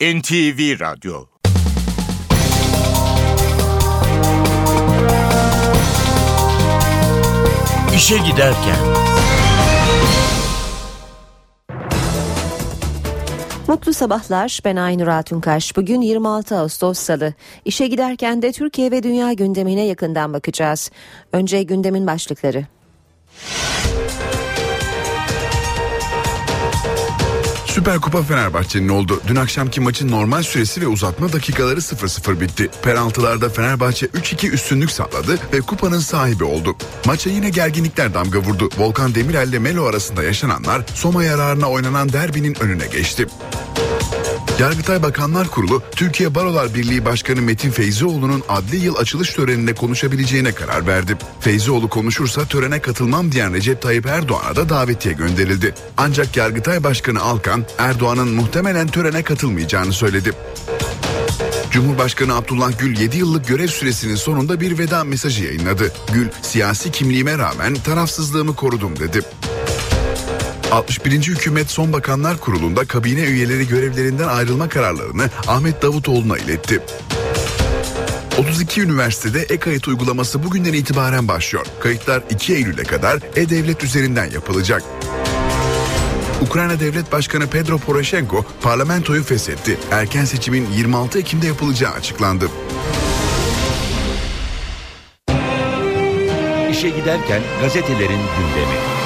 NTV Radyo İşe Giderken Mutlu sabahlar. Ben Aynur Altunkaş. Bugün 26 Ağustos Salı. İşe giderken de Türkiye ve dünya gündemine yakından bakacağız. Önce gündemin başlıkları. Süper Kupa Fenerbahçe'nin oldu. Dün akşamki maçın normal süresi ve uzatma dakikaları 0-0 bitti. Penaltılarda Fenerbahçe 3-2 üstünlük sağladı ve kupanın sahibi oldu. Maça yine gerginlikler damga vurdu. Volkan Demirel ile Melo arasında yaşananlar Soma yararına oynanan derbinin önüne geçti. Yargıtay Bakanlar Kurulu, Türkiye Barolar Birliği Başkanı Metin Feyzioğlu'nun adli yıl açılış töreninde konuşabileceğine karar verdi. Feyzioğlu konuşursa törene katılmam diyen Recep Tayyip Erdoğan'a da davetiye gönderildi. Ancak Yargıtay Başkanı Alkan, Erdoğan'ın muhtemelen törene katılmayacağını söyledi. Cumhurbaşkanı Abdullah Gül 7 yıllık görev süresinin sonunda bir veda mesajı yayınladı. Gül, siyasi kimliğime rağmen tarafsızlığımı korudum dedi. 61. Hükümet Son Bakanlar Kurulu'nda kabine üyeleri görevlerinden ayrılma kararlarını Ahmet Davutoğlu'na iletti. 32 üniversitede e-kayıt uygulaması bugünden itibaren başlıyor. Kayıtlar 2 Eylül'e kadar e-devlet üzerinden yapılacak. Ukrayna Devlet Başkanı Pedro Poroshenko parlamentoyu feshetti. Erken seçimin 26 Ekim'de yapılacağı açıklandı. İşe Giderken gazetelerin gündemi.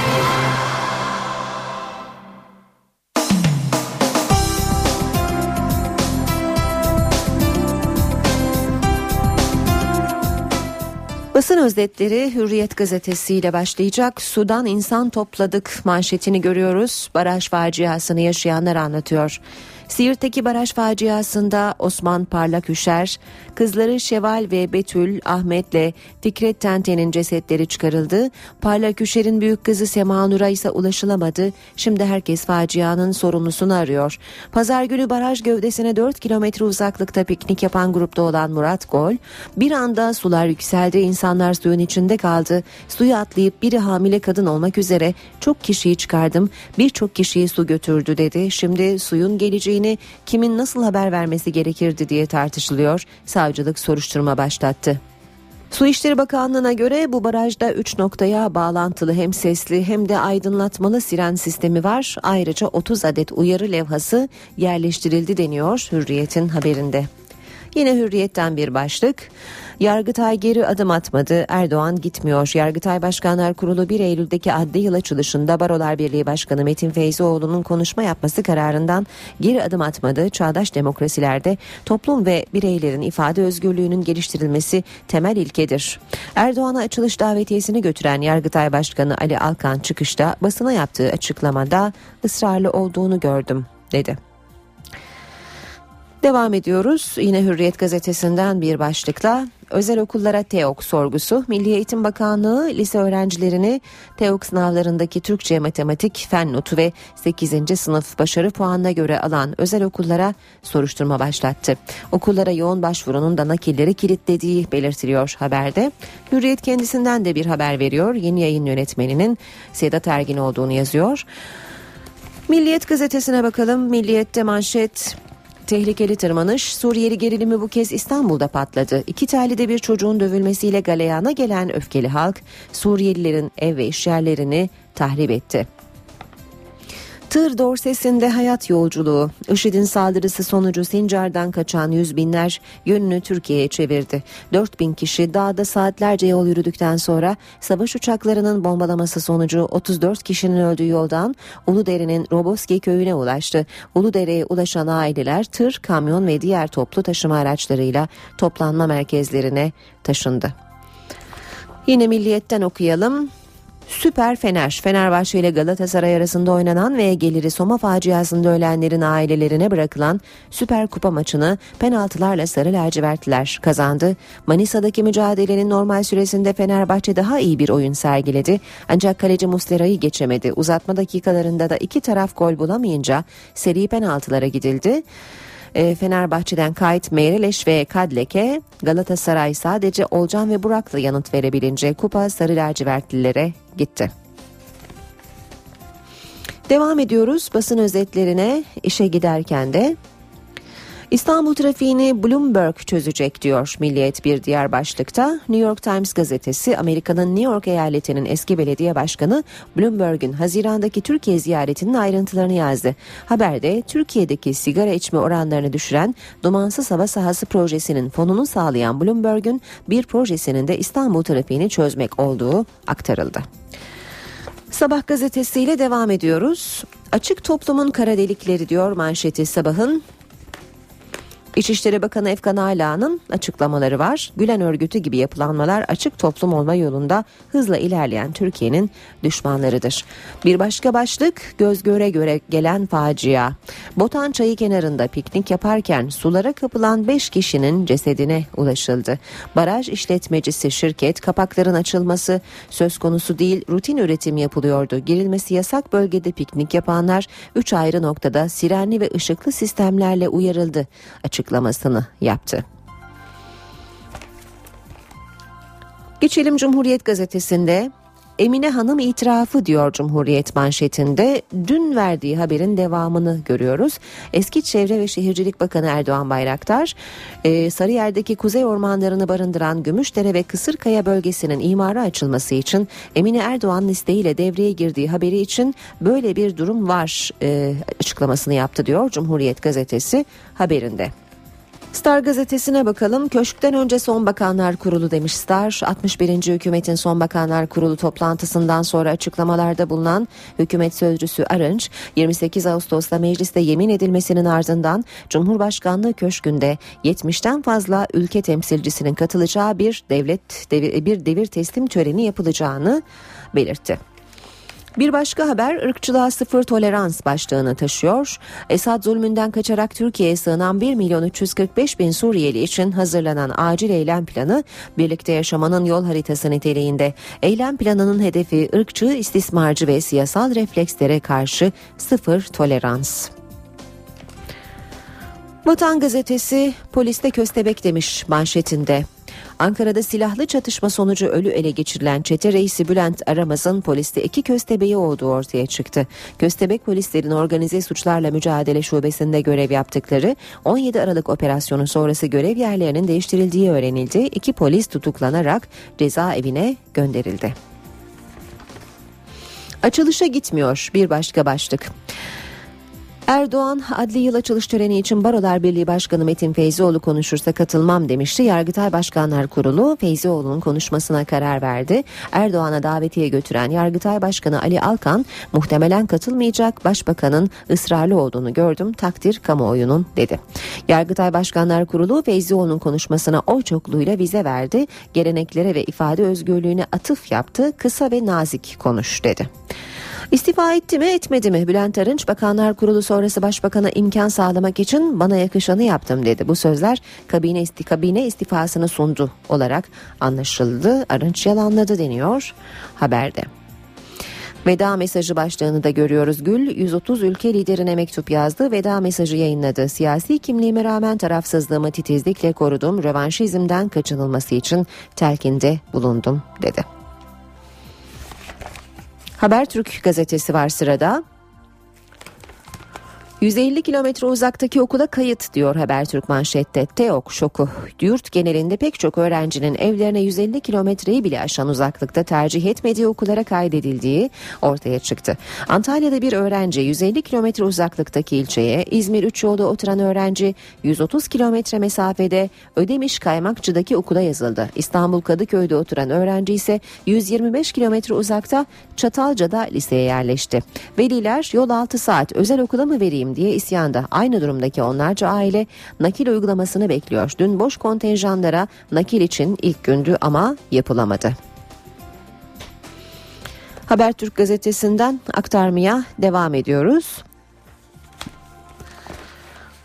Basın özetleri Hürriyet gazetesiyle başlayacak. Sudan insan topladık manşetini görüyoruz. Baraj faciasını yaşayanlar anlatıyor. Siirt'teki baraj faciasında Osman Parlak Üşer, kızları Şeval ve Betül, Ahmet'le Fikret Tente'nin cesetleri çıkarıldı. Parlak Üşer'in büyük kızı Sema Nur'a ise ulaşılamadı. Şimdi herkes facianın sorumlusunu arıyor. Pazar günü baraj gövdesine 4 kilometre uzaklıkta piknik yapan grupta olan Murat Gol, bir anda sular yükseldi, insanlar suyun içinde kaldı. Suyu atlayıp biri hamile kadın olmak üzere çok kişiyi çıkardım, birçok kişiyi su götürdü dedi. Şimdi suyun geleceği geleceğini kimin nasıl haber vermesi gerekirdi diye tartışılıyor. Savcılık soruşturma başlattı. Su İşleri Bakanlığı'na göre bu barajda 3 noktaya bağlantılı hem sesli hem de aydınlatmalı siren sistemi var. Ayrıca 30 adet uyarı levhası yerleştirildi deniyor Hürriyet'in haberinde. Yine Hürriyet'ten bir başlık. Yargıtay geri adım atmadı. Erdoğan gitmiyor. Yargıtay Başkanlar Kurulu 1 Eylül'deki adli yıl açılışında Barolar Birliği Başkanı Metin Feyzioğlu'nun konuşma yapması kararından geri adım atmadı. Çağdaş demokrasilerde toplum ve bireylerin ifade özgürlüğünün geliştirilmesi temel ilkedir. Erdoğan'a açılış davetiyesini götüren Yargıtay Başkanı Ali Alkan çıkışta basına yaptığı açıklamada ısrarlı olduğunu gördüm dedi. Devam ediyoruz. Yine Hürriyet gazetesinden bir başlıkla özel okullara TEOK sorgusu. Milli Eğitim Bakanlığı lise öğrencilerini TEOK sınavlarındaki Türkçe, matematik, fen notu ve 8. sınıf başarı puanına göre alan özel okullara soruşturma başlattı. Okullara yoğun başvurunun da nakilleri kilitlediği belirtiliyor haberde. Hürriyet kendisinden de bir haber veriyor. Yeni yayın yönetmeninin Sedat Ergin olduğunu yazıyor. Milliyet gazetesine bakalım. Milliyet'te manşet Tehlikeli tırmanış Suriyeli gerilimi bu kez İstanbul'da patladı. İki talide bir çocuğun dövülmesiyle galeyana gelen öfkeli halk Suriyelilerin ev ve işyerlerini tahrip etti. Tır dorsesinde hayat yolculuğu. IŞİD'in saldırısı sonucu Sincar'dan kaçan yüz binler yönünü Türkiye'ye çevirdi. 4 bin kişi dağda saatlerce yol yürüdükten sonra savaş uçaklarının bombalaması sonucu 34 kişinin öldüğü yoldan Uludere'nin Roboski köyüne ulaştı. Uludere'ye ulaşan aileler tır, kamyon ve diğer toplu taşıma araçlarıyla toplanma merkezlerine taşındı. Yine milliyetten okuyalım. Süper Fener, Fenerbahçe ile Galatasaray arasında oynanan ve geliri Soma faciasında ölenlerin ailelerine bırakılan Süper Kupa maçını penaltılarla Sarı Lacivertliler kazandı. Manisa'daki mücadelenin normal süresinde Fenerbahçe daha iyi bir oyun sergiledi. Ancak kaleci Muslera'yı geçemedi. Uzatma dakikalarında da iki taraf gol bulamayınca seri penaltılara gidildi. E, Fenerbahçe'den Kayıt Meyreleş ve Kadleke Galatasaray sadece Olcan ve Burak'la yanıt verebilince kupa Sarı Lacivertlilere gitti. Devam ediyoruz basın özetlerine işe giderken de İstanbul trafiğini Bloomberg çözecek diyor Milliyet bir diğer başlıkta. New York Times gazetesi Amerika'nın New York eyaletinin eski belediye başkanı Bloomberg'in Haziran'daki Türkiye ziyaretinin ayrıntılarını yazdı. Haberde Türkiye'deki sigara içme oranlarını düşüren Dumansız Hava Sahası projesinin fonunu sağlayan Bloomberg'in bir projesinin de İstanbul trafiğini çözmek olduğu aktarıldı. Sabah gazetesiyle devam ediyoruz. Açık toplumun kara delikleri diyor manşeti sabahın. İçişleri Bakanı Efkan Ala'nın açıklamaları var. Gülen örgütü gibi yapılanmalar açık toplum olma yolunda hızla ilerleyen Türkiye'nin düşmanlarıdır. Bir başka başlık göz göre göre gelen facia. Botan çayı kenarında piknik yaparken sulara kapılan 5 kişinin cesedine ulaşıldı. Baraj işletmecisi şirket kapakların açılması söz konusu değil rutin üretim yapılıyordu. Girilmesi yasak bölgede piknik yapanlar 3 ayrı noktada sirenli ve ışıklı sistemlerle uyarıldı. Açık açıklamasını yaptı. Geçelim Cumhuriyet gazetesinde Emine Hanım itirafı diyor Cumhuriyet manşetinde. Dün verdiği haberin devamını görüyoruz. Eski Çevre ve Şehircilik Bakanı Erdoğan Bayraktar, e, Sarıyer'deki kuzey ormanlarını barındıran Gümüşdere ve Kısırkaya bölgesinin imara açılması için Emine Erdoğan'ın isteğiyle devreye girdiği haberi için böyle bir durum var e, açıklamasını yaptı diyor Cumhuriyet gazetesi haberinde. Star gazetesine bakalım. Köşkten önce son bakanlar kurulu demiş Star. 61. hükümetin son bakanlar kurulu toplantısından sonra açıklamalarda bulunan hükümet sözcüsü Arınç 28 Ağustos'ta mecliste yemin edilmesinin ardından Cumhurbaşkanlığı Köşkü'nde 70'ten fazla ülke temsilcisinin katılacağı bir devlet bir devir teslim töreni yapılacağını belirtti. Bir başka haber ırkçılığa sıfır tolerans başlığını taşıyor. Esad zulmünden kaçarak Türkiye'ye sığınan 1 milyon 345 bin Suriyeli için hazırlanan acil eylem planı birlikte yaşamanın yol haritası niteliğinde. Eylem planının hedefi ırkçı, istismarcı ve siyasal reflekslere karşı sıfır tolerans. Vatan gazetesi poliste köstebek demiş manşetinde. Ankara'da silahlı çatışma sonucu ölü ele geçirilen çete reisi Bülent Aramaz'ın poliste iki köstebeği olduğu ortaya çıktı. Köstebek polislerin organize suçlarla mücadele şubesinde görev yaptıkları 17 Aralık operasyonu sonrası görev yerlerinin değiştirildiği öğrenildi. İki polis tutuklanarak cezaevine gönderildi. Açılışa gitmiyor bir başka başlık. Erdoğan adli yıl açılış töreni için Barolar Birliği Başkanı Metin Feyzioğlu konuşursa katılmam demişti. Yargıtay Başkanlar Kurulu Feyzioğlu'nun konuşmasına karar verdi. Erdoğan'a davetiye götüren Yargıtay Başkanı Ali Alkan muhtemelen katılmayacak başbakanın ısrarlı olduğunu gördüm takdir kamuoyunun dedi. Yargıtay Başkanlar Kurulu Feyzioğlu'nun konuşmasına oy çokluğuyla vize verdi. Geleneklere ve ifade özgürlüğüne atıf yaptı. Kısa ve nazik konuş dedi. İstifa etti mi etmedi mi Bülent Arınç Bakanlar Kurulu sonrası başbakana imkan sağlamak için bana yakışanı yaptım dedi. Bu sözler kabine, isti, kabine istifasını sundu olarak anlaşıldı. Arınç yalanladı deniyor haberde. Veda mesajı başlığını da görüyoruz. Gül 130 ülke liderine mektup yazdı. Veda mesajı yayınladı. Siyasi kimliğime rağmen tarafsızlığımı titizlikle korudum. Rövanşizmden kaçınılması için telkinde bulundum dedi. Habertürk gazetesi var sırada. 150 kilometre uzaktaki okula kayıt diyor Habertürk manşette. TEOK şoku. Yurt genelinde pek çok öğrencinin evlerine 150 kilometreyi bile aşan uzaklıkta tercih etmediği okullara kaydedildiği ortaya çıktı. Antalya'da bir öğrenci 150 kilometre uzaklıktaki ilçeye, İzmir 3 yolda oturan öğrenci 130 kilometre mesafede Ödemiş Kaymakçı'daki okula yazıldı. İstanbul Kadıköy'de oturan öğrenci ise 125 kilometre uzakta Çatalca'da liseye yerleşti. Veliler yol 6 saat özel okula mı vereyim diye isyanda. Aynı durumdaki onlarca aile nakil uygulamasını bekliyor. Dün boş kontenjanlara nakil için ilk gündü ama yapılamadı. Habertürk gazetesinden aktarmaya devam ediyoruz.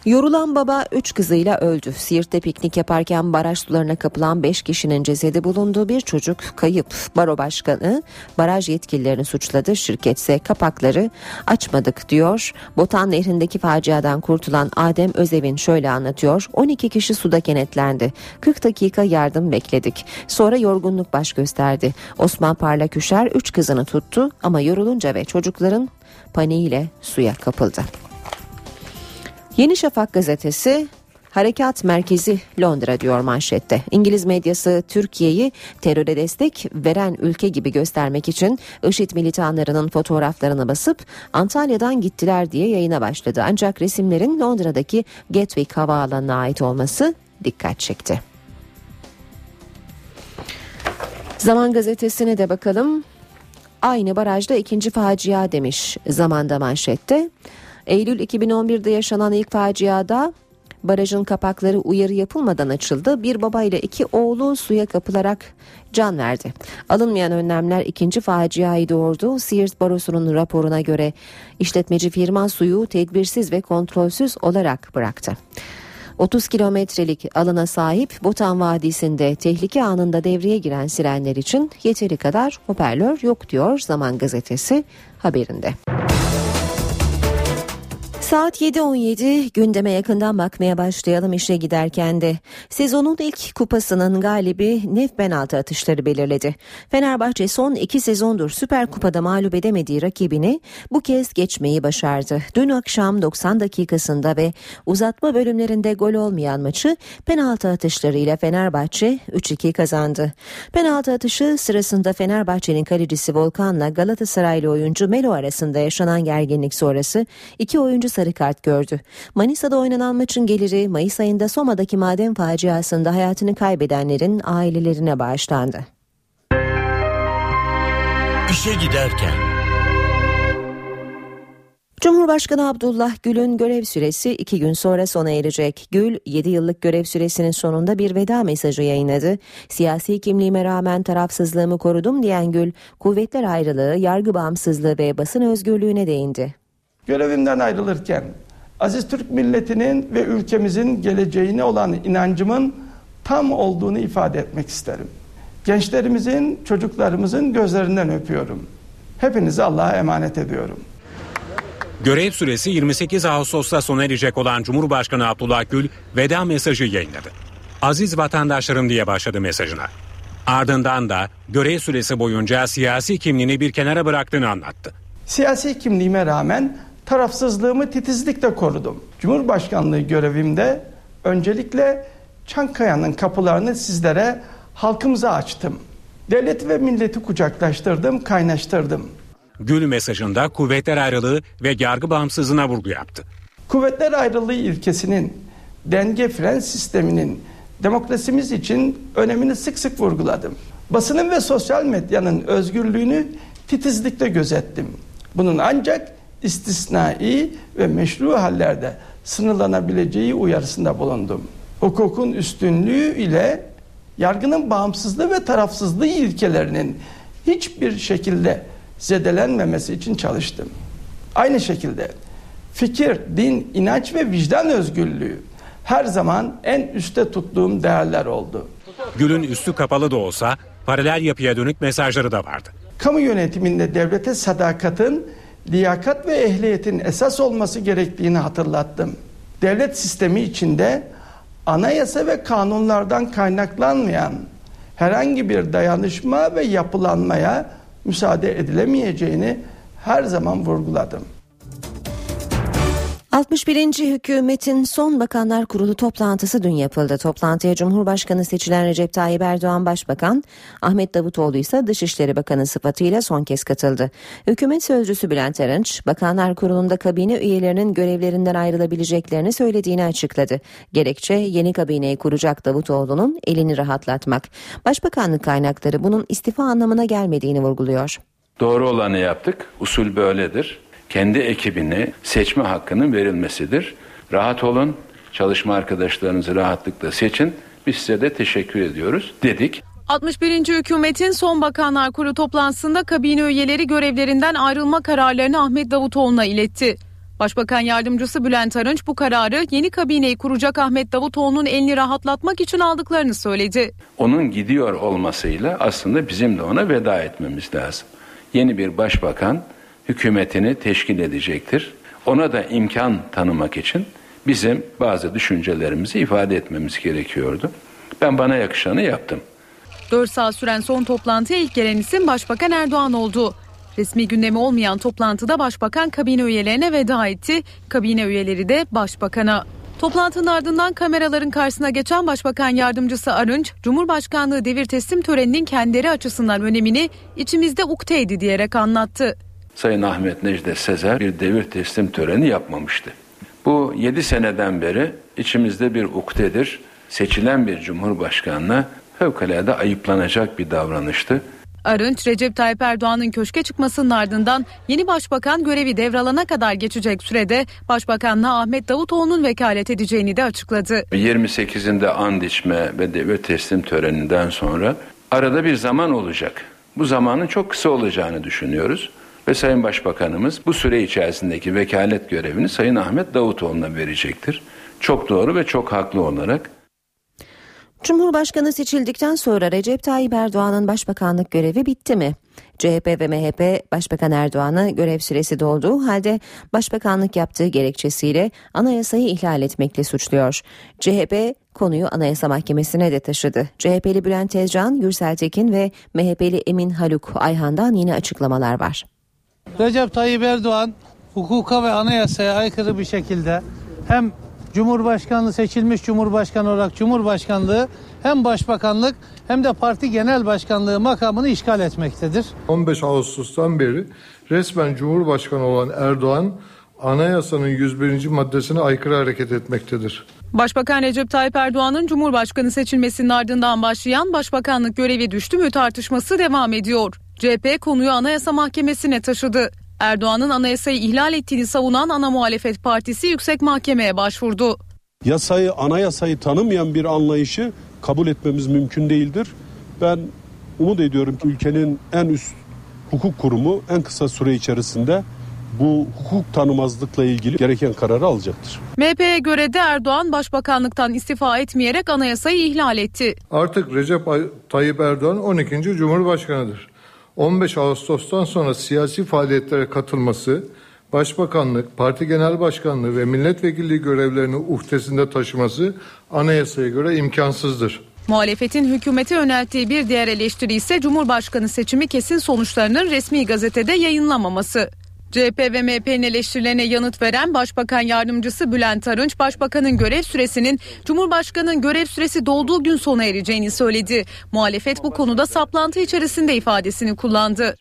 Yorulan baba üç kızıyla öldü. Siirt'te piknik yaparken baraj sularına kapılan beş kişinin cesedi bulunduğu bir çocuk kayıp. Baro başkanı baraj yetkililerini suçladı. Şirketse kapakları açmadık diyor. Botan Nehri'ndeki faciadan kurtulan Adem Özevin şöyle anlatıyor. 12 kişi suda kenetlendi. 40 dakika yardım bekledik. Sonra yorgunluk baş gösterdi. Osman Parlak Üşer üç kızını tuttu ama yorulunca ve çocukların paniğiyle suya kapıldı. Yeni Şafak gazetesi Harekat merkezi Londra diyor manşette. İngiliz medyası Türkiye'yi teröre destek veren ülke gibi göstermek için IŞİD militanlarının fotoğraflarını basıp Antalya'dan gittiler diye yayına başladı. Ancak resimlerin Londra'daki Gatwick havaalanına ait olması dikkat çekti. Zaman gazetesine de bakalım. Aynı barajda ikinci facia demiş zamanda manşette. Eylül 2011'de yaşanan ilk faciada barajın kapakları uyarı yapılmadan açıldı. Bir baba ile iki oğlu suya kapılarak can verdi. Alınmayan önlemler ikinci faciayı doğurdu. Siirt Barosu'nun raporuna göre işletmeci firma suyu tedbirsiz ve kontrolsüz olarak bıraktı. 30 kilometrelik alana sahip Botan Vadisi'nde tehlike anında devreye giren sirenler için yeteri kadar hoparlör yok diyor Zaman Gazetesi haberinde. Saat 7.17 gündeme yakından bakmaya başlayalım işe giderken de. Sezonun ilk kupasının galibi Nef penaltı atışları belirledi. Fenerbahçe son iki sezondur Süper Kupa'da mağlup edemediği rakibini bu kez geçmeyi başardı. Dün akşam 90 dakikasında ve uzatma bölümlerinde gol olmayan maçı penaltı atışlarıyla Fenerbahçe 3-2 kazandı. Penaltı atışı sırasında Fenerbahçe'nin kalecisi Volkan'la Galatasaraylı oyuncu Melo arasında yaşanan gerginlik sonrası iki oyuncu sarı kart gördü. Manisa'da oynanan maçın geliri Mayıs ayında Soma'daki maden faciasında hayatını kaybedenlerin ailelerine bağışlandı. İşe giderken Cumhurbaşkanı Abdullah Gül'ün görev süresi iki gün sonra sona erecek. Gül 7 yıllık görev süresinin sonunda bir veda mesajı yayınladı. Siyasi kimliğime rağmen tarafsızlığımı korudum diyen Gül, kuvvetler ayrılığı, yargı bağımsızlığı ve basın özgürlüğüne değindi. Görevimden ayrılırken aziz Türk milletinin ve ülkemizin geleceğine olan inancımın tam olduğunu ifade etmek isterim. Gençlerimizin, çocuklarımızın gözlerinden öpüyorum. Hepinizi Allah'a emanet ediyorum. Görev süresi 28 Ağustos'ta sona erecek olan Cumhurbaşkanı Abdullah Gül veda mesajı yayınladı. Aziz vatandaşlarım diye başladı mesajına. Ardından da görev süresi boyunca siyasi kimliğini bir kenara bıraktığını anlattı. Siyasi kimliğime rağmen tarafsızlığımı titizlikle korudum. Cumhurbaşkanlığı görevimde öncelikle Çankaya'nın kapılarını sizlere, halkımıza açtım. Devleti ve milleti kucaklaştırdım, kaynaştırdım. Gül mesajında kuvvetler ayrılığı ve yargı bağımsızlığına vurgu yaptı. Kuvvetler ayrılığı ilkesinin, denge fren sisteminin demokrasimiz için önemini sık sık vurguladım. Basının ve sosyal medyanın özgürlüğünü titizlikle gözettim. Bunun ancak istisnai ve meşru hallerde sınırlanabileceği uyarısında bulundum. Hukukun üstünlüğü ile yargının bağımsızlığı ve tarafsızlığı ilkelerinin hiçbir şekilde zedelenmemesi için çalıştım. Aynı şekilde fikir, din, inanç ve vicdan özgürlüğü her zaman en üste tuttuğum değerler oldu. Gül'ün üstü kapalı da olsa paralel yapıya dönük mesajları da vardı. Kamu yönetiminde devlete sadakatin, liyakat ve ehliyetin esas olması gerektiğini hatırlattım. Devlet sistemi içinde anayasa ve kanunlardan kaynaklanmayan herhangi bir dayanışma ve yapılanmaya müsaade edilemeyeceğini her zaman vurguladım. 61. hükümetin son bakanlar kurulu toplantısı dün yapıldı. Toplantıya Cumhurbaşkanı seçilen Recep Tayyip Erdoğan Başbakan, Ahmet Davutoğlu ise Dışişleri Bakanı sıfatıyla son kez katıldı. Hükümet sözcüsü Bülent Arınç, Bakanlar Kurulu'nda kabine üyelerinin görevlerinden ayrılabileceklerini söylediğini açıkladı. Gerekçe yeni kabineyi kuracak Davutoğlu'nun elini rahatlatmak. Başbakanlık kaynakları bunun istifa anlamına gelmediğini vurguluyor. Doğru olanı yaptık. Usul böyledir kendi ekibine seçme hakkının verilmesidir. Rahat olun, çalışma arkadaşlarınızı rahatlıkla seçin. Biz size de teşekkür ediyoruz dedik. 61. hükümetin son bakanlar kurulu toplantısında kabine üyeleri görevlerinden ayrılma kararlarını Ahmet Davutoğlu'na iletti. Başbakan yardımcısı Bülent Arınç bu kararı yeni kabineyi kuracak Ahmet Davutoğlu'nun elini rahatlatmak için aldıklarını söyledi. Onun gidiyor olmasıyla aslında bizim de ona veda etmemiz lazım. Yeni bir başbakan hükümetini teşkil edecektir. Ona da imkan tanımak için bizim bazı düşüncelerimizi ifade etmemiz gerekiyordu. Ben bana yakışanı yaptım. 4 saat süren son toplantıya ilk gelen isim Başbakan Erdoğan oldu. Resmi gündemi olmayan toplantıda Başbakan kabine üyelerine veda etti. Kabine üyeleri de Başbakan'a. Toplantının ardından kameraların karşısına geçen Başbakan Yardımcısı Arınç, Cumhurbaşkanlığı devir teslim töreninin kendileri açısından önemini içimizde ukteydi diyerek anlattı. Sayın Ahmet Necdet Sezer bir devir teslim töreni yapmamıştı. Bu 7 seneden beri içimizde bir uktedir. Seçilen bir cumhurbaşkanına fevkalade ayıplanacak bir davranıştı. Arınç, Recep Tayyip Erdoğan'ın köşke çıkmasının ardından yeni başbakan görevi devralana kadar geçecek sürede başbakanlığa Ahmet Davutoğlu'nun vekalet edeceğini de açıkladı. 28'inde and içme ve devir teslim töreninden sonra arada bir zaman olacak. Bu zamanın çok kısa olacağını düşünüyoruz ve Sayın Başbakanımız bu süre içerisindeki vekalet görevini Sayın Ahmet Davutoğlu'na verecektir. Çok doğru ve çok haklı olarak. Cumhurbaşkanı seçildikten sonra Recep Tayyip Erdoğan'ın başbakanlık görevi bitti mi? CHP ve MHP Başbakan Erdoğan'ı görev süresi dolduğu halde başbakanlık yaptığı gerekçesiyle anayasayı ihlal etmekle suçluyor. CHP konuyu Anayasa Mahkemesi'ne de taşıdı. CHP'li Bülent Tezcan, Gürsel Tekin ve MHP'li Emin Haluk Ayhan'dan yine açıklamalar var. Recep Tayyip Erdoğan hukuka ve anayasaya aykırı bir şekilde hem Cumhurbaşkanlığı seçilmiş Cumhurbaşkanı olarak Cumhurbaşkanlığı hem başbakanlık hem de parti genel başkanlığı makamını işgal etmektedir. 15 Ağustos'tan beri resmen Cumhurbaşkanı olan Erdoğan anayasanın 101. maddesine aykırı hareket etmektedir. Başbakan Recep Tayyip Erdoğan'ın Cumhurbaşkanı seçilmesinin ardından başlayan başbakanlık görevi düştü mü tartışması devam ediyor. CHP konuyu Anayasa Mahkemesi'ne taşıdı. Erdoğan'ın anayasayı ihlal ettiğini savunan ana muhalefet partisi yüksek mahkemeye başvurdu. Yasayı, anayasayı tanımayan bir anlayışı kabul etmemiz mümkün değildir. Ben umut ediyorum ki ülkenin en üst hukuk kurumu en kısa süre içerisinde bu hukuk tanımazlıkla ilgili gereken kararı alacaktır. MHP'ye göre de Erdoğan başbakanlıktan istifa etmeyerek anayasayı ihlal etti. Artık Recep Tayyip Erdoğan 12. Cumhurbaşkanıdır. 15 Ağustos'tan sonra siyasi faaliyetlere katılması, başbakanlık, parti genel başkanlığı ve milletvekilliği görevlerini uhdesinde taşıması anayasaya göre imkansızdır. Muhalefetin hükümete yönelttiği bir diğer eleştiri ise Cumhurbaşkanı seçimi kesin sonuçlarının resmi gazetede yayınlamaması. CHP ve MHP'nin eleştirilerine yanıt veren Başbakan Yardımcısı Bülent Arınç, Başbakanın görev süresinin Cumhurbaşkanı'nın görev süresi dolduğu gün sona ereceğini söyledi. Muhalefet bu konuda saplantı içerisinde ifadesini kullandı.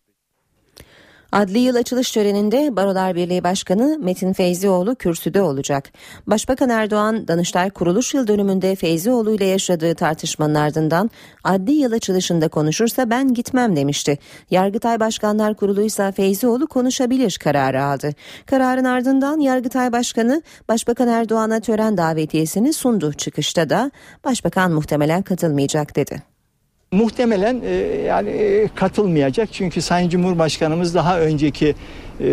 Adli yıl açılış töreninde Barolar Birliği Başkanı Metin Feyzioğlu kürsüde olacak. Başbakan Erdoğan Danıştay kuruluş yıl dönümünde Feyzioğlu ile yaşadığı tartışmanın ardından adli yıl açılışında konuşursa ben gitmem demişti. Yargıtay Başkanlar Kurulu ise Feyzioğlu konuşabilir kararı aldı. Kararın ardından Yargıtay Başkanı Başbakan Erdoğan'a tören davetiyesini sundu. Çıkışta da Başbakan muhtemelen katılmayacak dedi. Muhtemelen e, yani e, katılmayacak çünkü Sayın Cumhurbaşkanımız daha önceki e,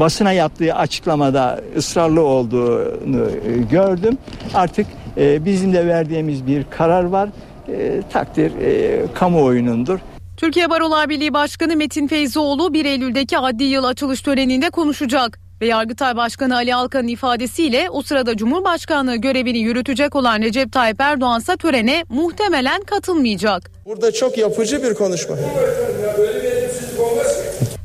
basına yaptığı açıklamada ısrarlı olduğunu gördüm. Artık bizim de verdiğimiz bir karar var. E, takdir kamuoyunundur. Türkiye Barolar Birliği Başkanı Metin Feyzoğlu 1 Eylül'deki adli yıl açılış töreninde konuşacak ve Yargıtay Başkanı Ali Alkan'ın ifadesiyle o sırada Cumhurbaşkanlığı görevini yürütecek olan Recep Tayyip Erdoğan ise törene muhtemelen katılmayacak. Burada çok yapıcı bir konuşma.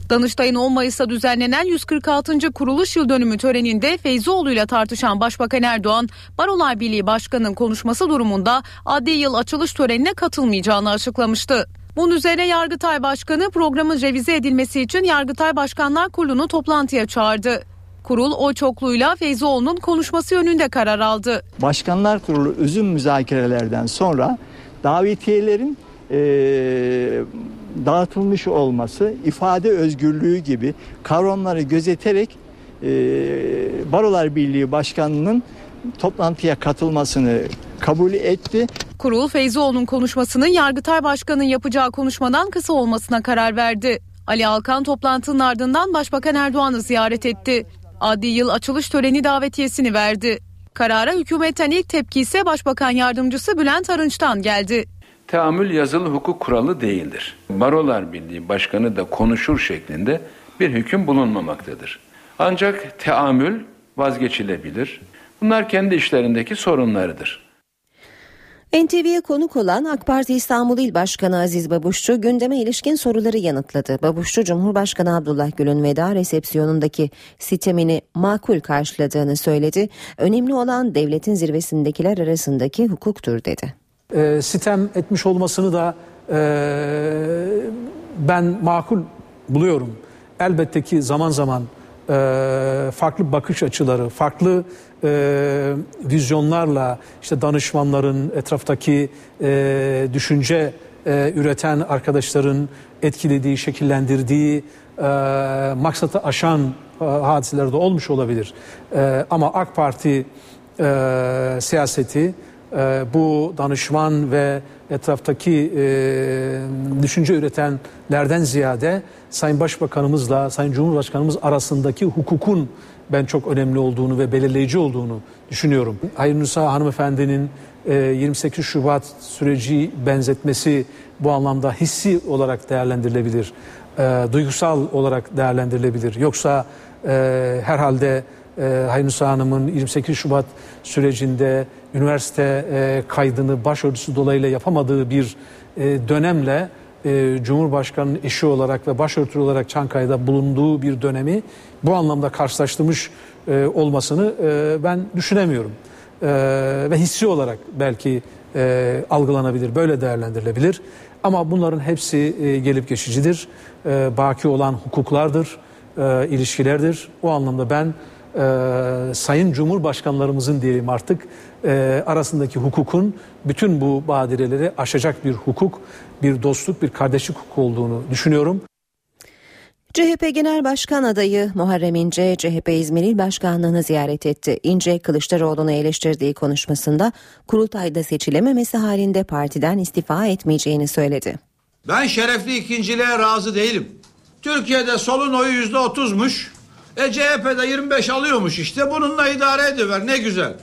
Danıştay'ın 10 Mayıs'ta düzenlenen 146. kuruluş yıl dönümü töreninde Feyzoğlu ile tartışan Başbakan Erdoğan, Barolar Birliği Başkanı'nın konuşması durumunda adli yıl açılış törenine katılmayacağını açıklamıştı. Bunun üzerine Yargıtay Başkanı programın revize edilmesi için Yargıtay Başkanlar Kurulu'nu toplantıya çağırdı. Kurul o çokluğuyla Feyzoğlu'nun konuşması yönünde karar aldı. Başkanlar Kurulu uzun müzakerelerden sonra davetiyelerin e, dağıtılmış olması, ifade özgürlüğü gibi kavramları gözeterek e, Barolar Birliği Başkanı'nın toplantıya katılmasını kabul etti. Kurul Feyzoğlu'nun konuşmasının Yargıtay Başkanı'nın yapacağı konuşmadan kısa olmasına karar verdi. Ali Alkan toplantının ardından Başbakan Erdoğan'ı ziyaret etti. Adli yıl açılış töreni davetiyesini verdi. Karara hükümetten ilk tepki ise Başbakan Yardımcısı Bülent Arınç'tan geldi. Teamül yazılı hukuk kuralı değildir. Barolar Birliği Başkanı da konuşur şeklinde bir hüküm bulunmamaktadır. Ancak teamül vazgeçilebilir. Bunlar kendi işlerindeki sorunlarıdır. NTV'ye konuk olan AK Parti İstanbul İl Başkanı Aziz Babuşçu gündeme ilişkin soruları yanıtladı. Babuşçu Cumhurbaşkanı Abdullah Gül'ün veda resepsiyonundaki sitemini makul karşıladığını söyledi. Önemli olan devletin zirvesindekiler arasındaki hukuktur dedi. E, sitem etmiş olmasını da e, ben makul buluyorum. Elbette ki zaman zaman e, farklı bakış açıları, farklı e, vizyonlarla işte danışmanların, etraftaki e, düşünce e, üreten arkadaşların etkilediği, şekillendirdiği e, maksatı aşan e, hadiseler de olmuş olabilir. E, ama AK Parti e, siyaseti e, bu danışman ve etraftaki e, düşünce üretenlerden ziyade Sayın Başbakanımızla Sayın Cumhurbaşkanımız arasındaki hukukun ben çok önemli olduğunu ve belirleyici olduğunu düşünüyorum. Hayır Nusa hanımefendinin 28 e, Şubat süreci benzetmesi bu anlamda hissi olarak değerlendirilebilir. E, duygusal olarak değerlendirilebilir. Yoksa e, herhalde Hayır Nusa Hanım'ın 28 Şubat sürecinde üniversite kaydını başörtüsü dolayıyla yapamadığı bir dönemle e, Cumhurbaşkanı'nın eşi olarak ve başörtülü olarak Çankaya'da bulunduğu bir dönemi bu anlamda karşılaştırmış e, olmasını e, ben düşünemiyorum. E, ve hissi olarak belki e, algılanabilir, böyle değerlendirilebilir. Ama bunların hepsi e, gelip geçicidir. E, baki olan hukuklardır, e, ilişkilerdir. O anlamda ben e, Sayın Cumhurbaşkanlarımızın diyelim artık e, arasındaki hukukun bütün bu badireleri aşacak bir hukuk, bir dostluk, bir kardeşlik hukuku olduğunu düşünüyorum. CHP Genel Başkan adayı Muharrem İnce, CHP İzmir İl Başkanlığı'nı ziyaret etti. İnce, Kılıçdaroğlu'nu eleştirdiği konuşmasında kurultayda seçilememesi halinde partiden istifa etmeyeceğini söyledi. Ben şerefli ikinciliğe razı değilim. Türkiye'de solun oyu yüzde otuzmuş. E CHP'de 25 alıyormuş işte bununla idare ediver ne güzel.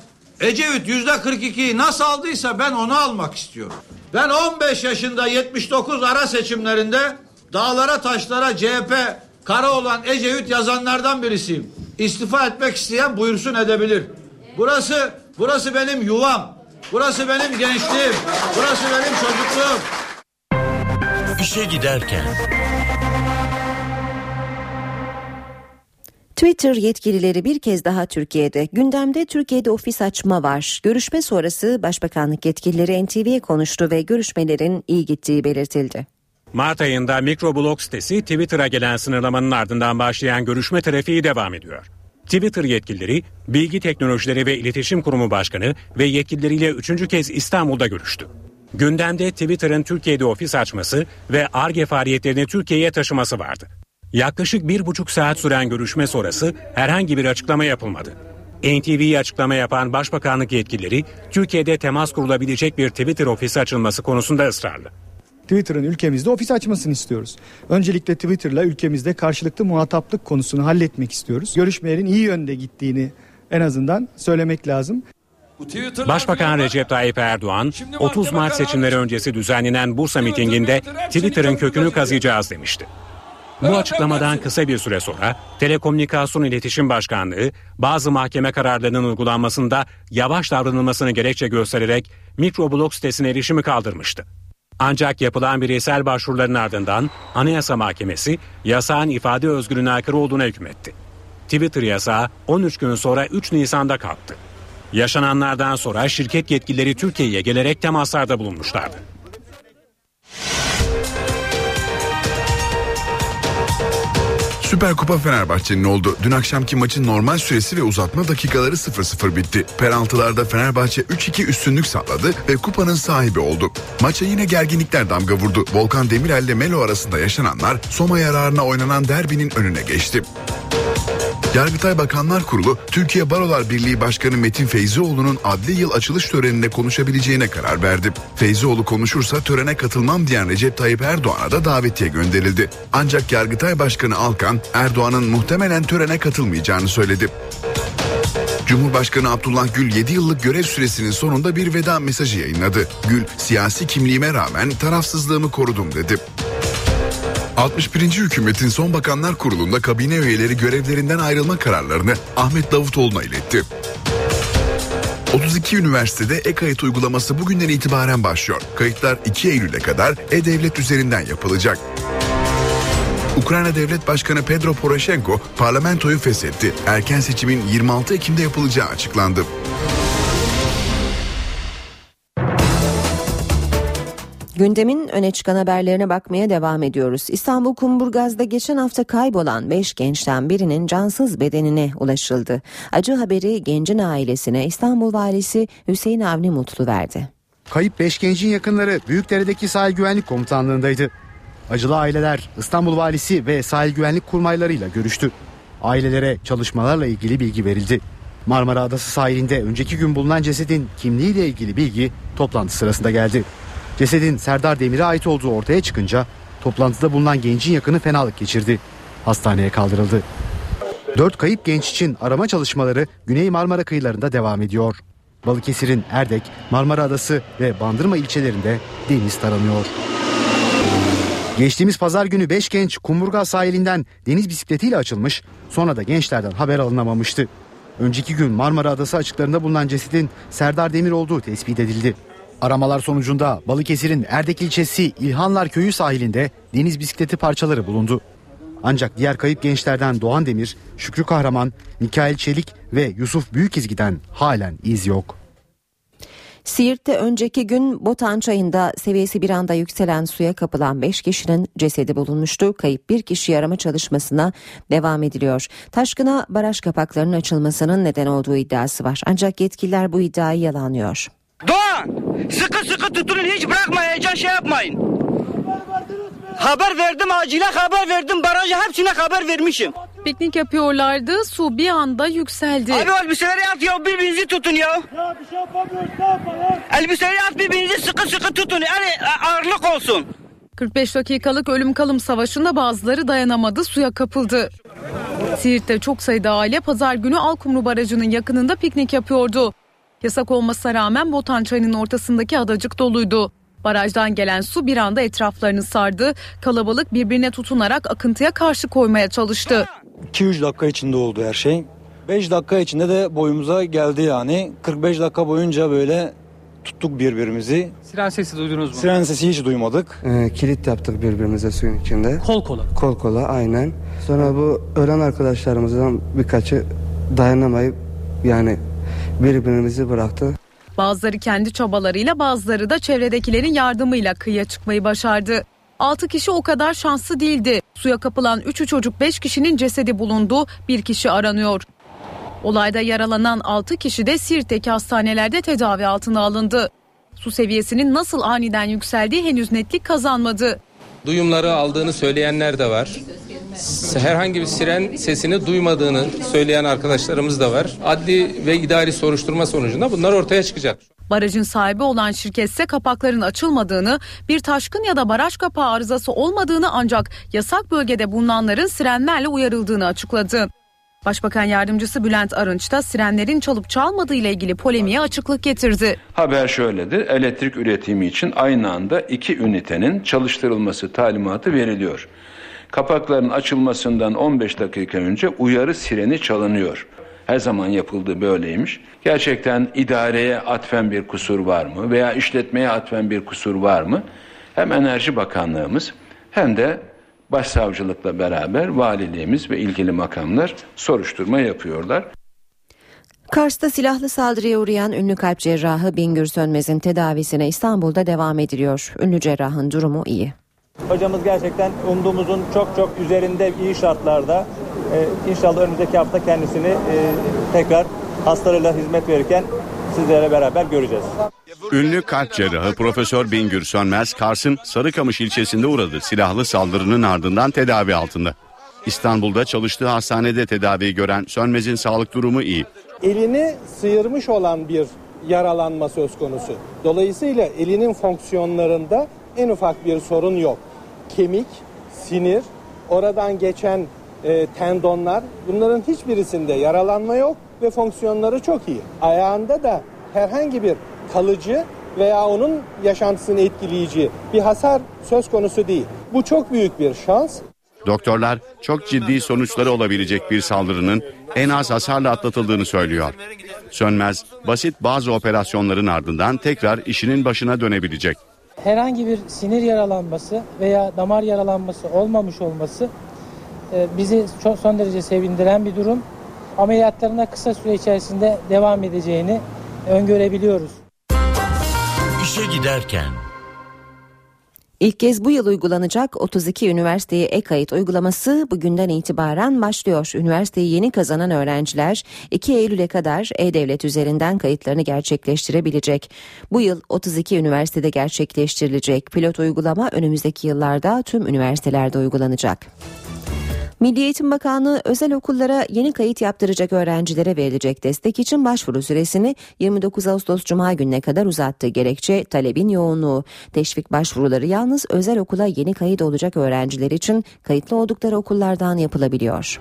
Ecevit yüzde 42'yi nasıl aldıysa ben onu almak istiyorum. Ben 15 yaşında 79 ara seçimlerinde dağlara taşlara CHP kara olan Ecevit yazanlardan birisiyim. İstifa etmek isteyen buyursun edebilir. Burası burası benim yuvam. Burası benim gençliğim. Burası benim çocukluğum. İşe giderken Twitter yetkilileri bir kez daha Türkiye'de. Gündemde Türkiye'de ofis açma var. Görüşme sonrası Başbakanlık yetkilileri NTV'ye konuştu ve görüşmelerin iyi gittiği belirtildi. Mart ayında mikroblog sitesi Twitter'a gelen sınırlamanın ardından başlayan görüşme trafiği devam ediyor. Twitter yetkilileri Bilgi Teknolojileri ve İletişim Kurumu Başkanı ve yetkilileriyle üçüncü kez İstanbul'da görüştü. Gündemde Twitter'ın Türkiye'de ofis açması ve ARGE faaliyetlerini Türkiye'ye taşıması vardı. Yaklaşık bir buçuk saat süren görüşme sonrası herhangi bir açıklama yapılmadı. NTV'ye açıklama yapan Başbakanlık yetkilileri Türkiye'de temas kurulabilecek bir Twitter ofisi açılması konusunda ısrarlı. Twitter'ın ülkemizde ofis açmasını istiyoruz. Öncelikle Twitter'la ülkemizde karşılıklı muhataplık konusunu halletmek istiyoruz. Görüşmelerin iyi yönde gittiğini en azından söylemek lazım. Başbakan Recep Tayyip Erdoğan 30 Mart seçimleri öncesi düzenlenen Bursa mitinginde Twitter'ın kökünü kazıyacağız demişti. Bu açıklamadan kısa bir süre sonra Telekomünikasyon İletişim Başkanlığı bazı mahkeme kararlarının uygulanmasında yavaş davranılmasını gerekçe göstererek mikroblog sitesine erişimi kaldırmıştı. Ancak yapılan bireysel başvuruların ardından Anayasa Mahkemesi yasağın ifade özgürlüğüne aykırı olduğuna hükmetti. Twitter yasağı 13 gün sonra 3 Nisan'da kalktı. Yaşananlardan sonra şirket yetkilileri Türkiye'ye gelerek temaslarda bulunmuşlardı. Süper Kupa Fenerbahçe'nin oldu. Dün akşamki maçın normal süresi ve uzatma dakikaları 0-0 bitti. Penaltılarda Fenerbahçe 3-2 üstünlük sağladı ve kupanın sahibi oldu. Maça yine gerginlikler damga vurdu. Volkan Demirel ile Melo arasında yaşananlar Soma yararına oynanan derbinin önüne geçti. Yargıtay Bakanlar Kurulu, Türkiye Barolar Birliği Başkanı Metin Feyzioğlu'nun adli yıl açılış töreninde konuşabileceğine karar verdi. Feyzioğlu konuşursa törene katılmam diyen Recep Tayyip Erdoğan'a da davetiye gönderildi. Ancak Yargıtay Başkanı Alkan, Erdoğan'ın muhtemelen törene katılmayacağını söyledi. Cumhurbaşkanı Abdullah Gül 7 yıllık görev süresinin sonunda bir veda mesajı yayınladı. Gül, siyasi kimliğime rağmen tarafsızlığımı korudum dedi. 61. hükümetin son bakanlar kurulunda kabine üyeleri görevlerinden ayrılma kararlarını Ahmet Davutoğlu'na iletti. 32 üniversitede e-kayıt uygulaması bugünden itibaren başlıyor. Kayıtlar 2 Eylül'e kadar e-devlet üzerinden yapılacak. Ukrayna Devlet Başkanı Pedro Poroshenko parlamentoyu feshetti. Erken seçimin 26 Ekim'de yapılacağı açıklandı. Gündemin öne çıkan haberlerine bakmaya devam ediyoruz. İstanbul Kumburgaz'da geçen hafta kaybolan 5 gençten birinin cansız bedenine ulaşıldı. Acı haberi gencin ailesine İstanbul Valisi Hüseyin Avni Mutlu verdi. Kayıp 5 gencin yakınları Büyükdere'deki sahil güvenlik komutanlığındaydı. Acılı aileler İstanbul Valisi ve sahil güvenlik kurmaylarıyla görüştü. Ailelere çalışmalarla ilgili bilgi verildi. Marmara Adası sahilinde önceki gün bulunan cesedin kimliğiyle ilgili bilgi toplantı sırasında geldi. Cesedin Serdar Demir'e ait olduğu ortaya çıkınca toplantıda bulunan gencin yakını fenalık geçirdi. Hastaneye kaldırıldı. Dört kayıp genç için arama çalışmaları Güney Marmara kıyılarında devam ediyor. Balıkesir'in Erdek, Marmara Adası ve Bandırma ilçelerinde deniz taranıyor. Geçtiğimiz pazar günü 5 genç Kumburgaz sahilinden deniz bisikletiyle açılmış, sonra da gençlerden haber alınamamıştı. Önceki gün Marmara Adası açıklarında bulunan cesedin Serdar Demir olduğu tespit edildi. Aramalar sonucunda Balıkesir'in Erdek ilçesi İlhanlar Köyü sahilinde deniz bisikleti parçaları bulundu. Ancak diğer kayıp gençlerden Doğan Demir, Şükrü Kahraman, Mikail Çelik ve Yusuf Büyükizgi'den halen iz yok. Siirt'te önceki gün Botan Çayı'nda seviyesi bir anda yükselen suya kapılan 5 kişinin cesedi bulunmuştu. Kayıp bir kişi arama çalışmasına devam ediliyor. Taşkına baraj kapaklarının açılmasının neden olduğu iddiası var. Ancak yetkililer bu iddiayı yalanlıyor. Sıkı sıkı tutunun hiç bırakmayacak şey yapmayın. Haber verdim acile haber verdim barajı hepsine haber vermişim. Piknik yapıyorlardı. Su bir anda yükseldi. Abi elbiseleri at ya birbirinizi tutun ya. Ya bir şey yapamıyoruz ne yapalım? Elbiseleri at birbirinizi sıkı sıkı tutun. Yani ağırlık olsun. 45 dakikalık ölüm kalım savaşında bazıları dayanamadı suya kapıldı. Siirt'te çok sayıda aile pazar günü Alkumru Barajı'nın yakınında piknik yapıyordu. Yasak olmasına rağmen Botan Çayı'nın ortasındaki adacık doluydu. Barajdan gelen su bir anda etraflarını sardı. Kalabalık birbirine tutunarak akıntıya karşı koymaya çalıştı. 2-3 dakika içinde oldu her şey. 5 dakika içinde de boyumuza geldi yani. 45 dakika boyunca böyle tuttuk birbirimizi. Siren sesi duydunuz mu? Siren sesi hiç duymadık. Ee, kilit yaptık birbirimize suyun içinde. Kol kola. Kol kola aynen. Sonra bu ölen arkadaşlarımızdan birkaçı dayanamayıp yani birbirimizi bıraktı. Bazıları kendi çabalarıyla bazıları da çevredekilerin yardımıyla kıyıya çıkmayı başardı. 6 kişi o kadar şanslı değildi. Suya kapılan 3'ü çocuk 5 kişinin cesedi bulundu. Bir kişi aranıyor. Olayda yaralanan 6 kişi de Siirt'teki hastanelerde tedavi altına alındı. Su seviyesinin nasıl aniden yükseldiği henüz netlik kazanmadı. Duyumları aldığını söyleyenler de var. Herhangi bir siren sesini duymadığını söyleyen arkadaşlarımız da var. Adli ve idari soruşturma sonucunda bunlar ortaya çıkacak. Barajın sahibi olan şirketse kapakların açılmadığını, bir taşkın ya da baraj kapağı arızası olmadığını ancak yasak bölgede bulunanların sirenlerle uyarıldığını açıkladı. Başbakan yardımcısı Bülent Arınç da sirenlerin çalıp çalmadığı ile ilgili polemiğe açıklık getirdi. Haber şöyledir. Elektrik üretimi için aynı anda iki ünitenin çalıştırılması talimatı veriliyor. Kapakların açılmasından 15 dakika önce uyarı sireni çalınıyor. Her zaman yapıldığı böyleymiş. Gerçekten idareye atfen bir kusur var mı veya işletmeye atfen bir kusur var mı? Hem Enerji Bakanlığımız hem de Başsavcılıkla beraber valiliğimiz ve ilgili makamlar soruşturma yapıyorlar. Kars'ta silahlı saldırıya uğrayan ünlü kalp cerrahı Bingür Sönmez'in tedavisine İstanbul'da devam ediliyor. Ünlü cerrahın durumu iyi. Hocamız gerçekten umduğumuzun çok çok üzerinde iyi şartlarda. Ee, inşallah önümüzdeki hafta kendisini e, tekrar hastalarıyla hizmet verirken sizlerle beraber göreceğiz. Ünlü kalp cerrahı Profesör Bingür Sönmez, Kars'ın Sarıkamış ilçesinde uğradı silahlı saldırının ardından tedavi altında. İstanbul'da çalıştığı hastanede tedavi gören Sönmez'in sağlık durumu iyi. Elini sıyırmış olan bir yaralanma söz konusu. Dolayısıyla elinin fonksiyonlarında en ufak bir sorun yok. Kemik, sinir, oradan geçen e, tendonlar bunların hiçbirisinde yaralanma yok ve fonksiyonları çok iyi. Ayağında da herhangi bir kalıcı veya onun yaşantısını etkileyici bir hasar söz konusu değil. Bu çok büyük bir şans. Doktorlar çok ciddi sonuçları olabilecek bir saldırının en az hasarla atlatıldığını söylüyor. Sönmez, basit bazı operasyonların ardından tekrar işinin başına dönebilecek. Herhangi bir sinir yaralanması veya damar yaralanması olmamış olması e, bizi çok son derece sevindiren bir durum. Ameliyatlarına kısa süre içerisinde devam edeceğini öngörebiliyoruz. İşe giderken İlk kez bu yıl uygulanacak 32 üniversiteye e-kayıt uygulaması bugünden itibaren başlıyor. Üniversiteyi yeni kazanan öğrenciler 2 Eylül'e kadar e-devlet üzerinden kayıtlarını gerçekleştirebilecek. Bu yıl 32 üniversitede gerçekleştirilecek pilot uygulama önümüzdeki yıllarda tüm üniversitelerde uygulanacak. Milli Eğitim Bakanlığı özel okullara yeni kayıt yaptıracak öğrencilere verilecek destek için başvuru süresini 29 Ağustos Cuma gününe kadar uzattı. Gerekçe talebin yoğunluğu. Teşvik başvuruları yalnız özel okula yeni kayıt olacak öğrenciler için kayıtlı oldukları okullardan yapılabiliyor.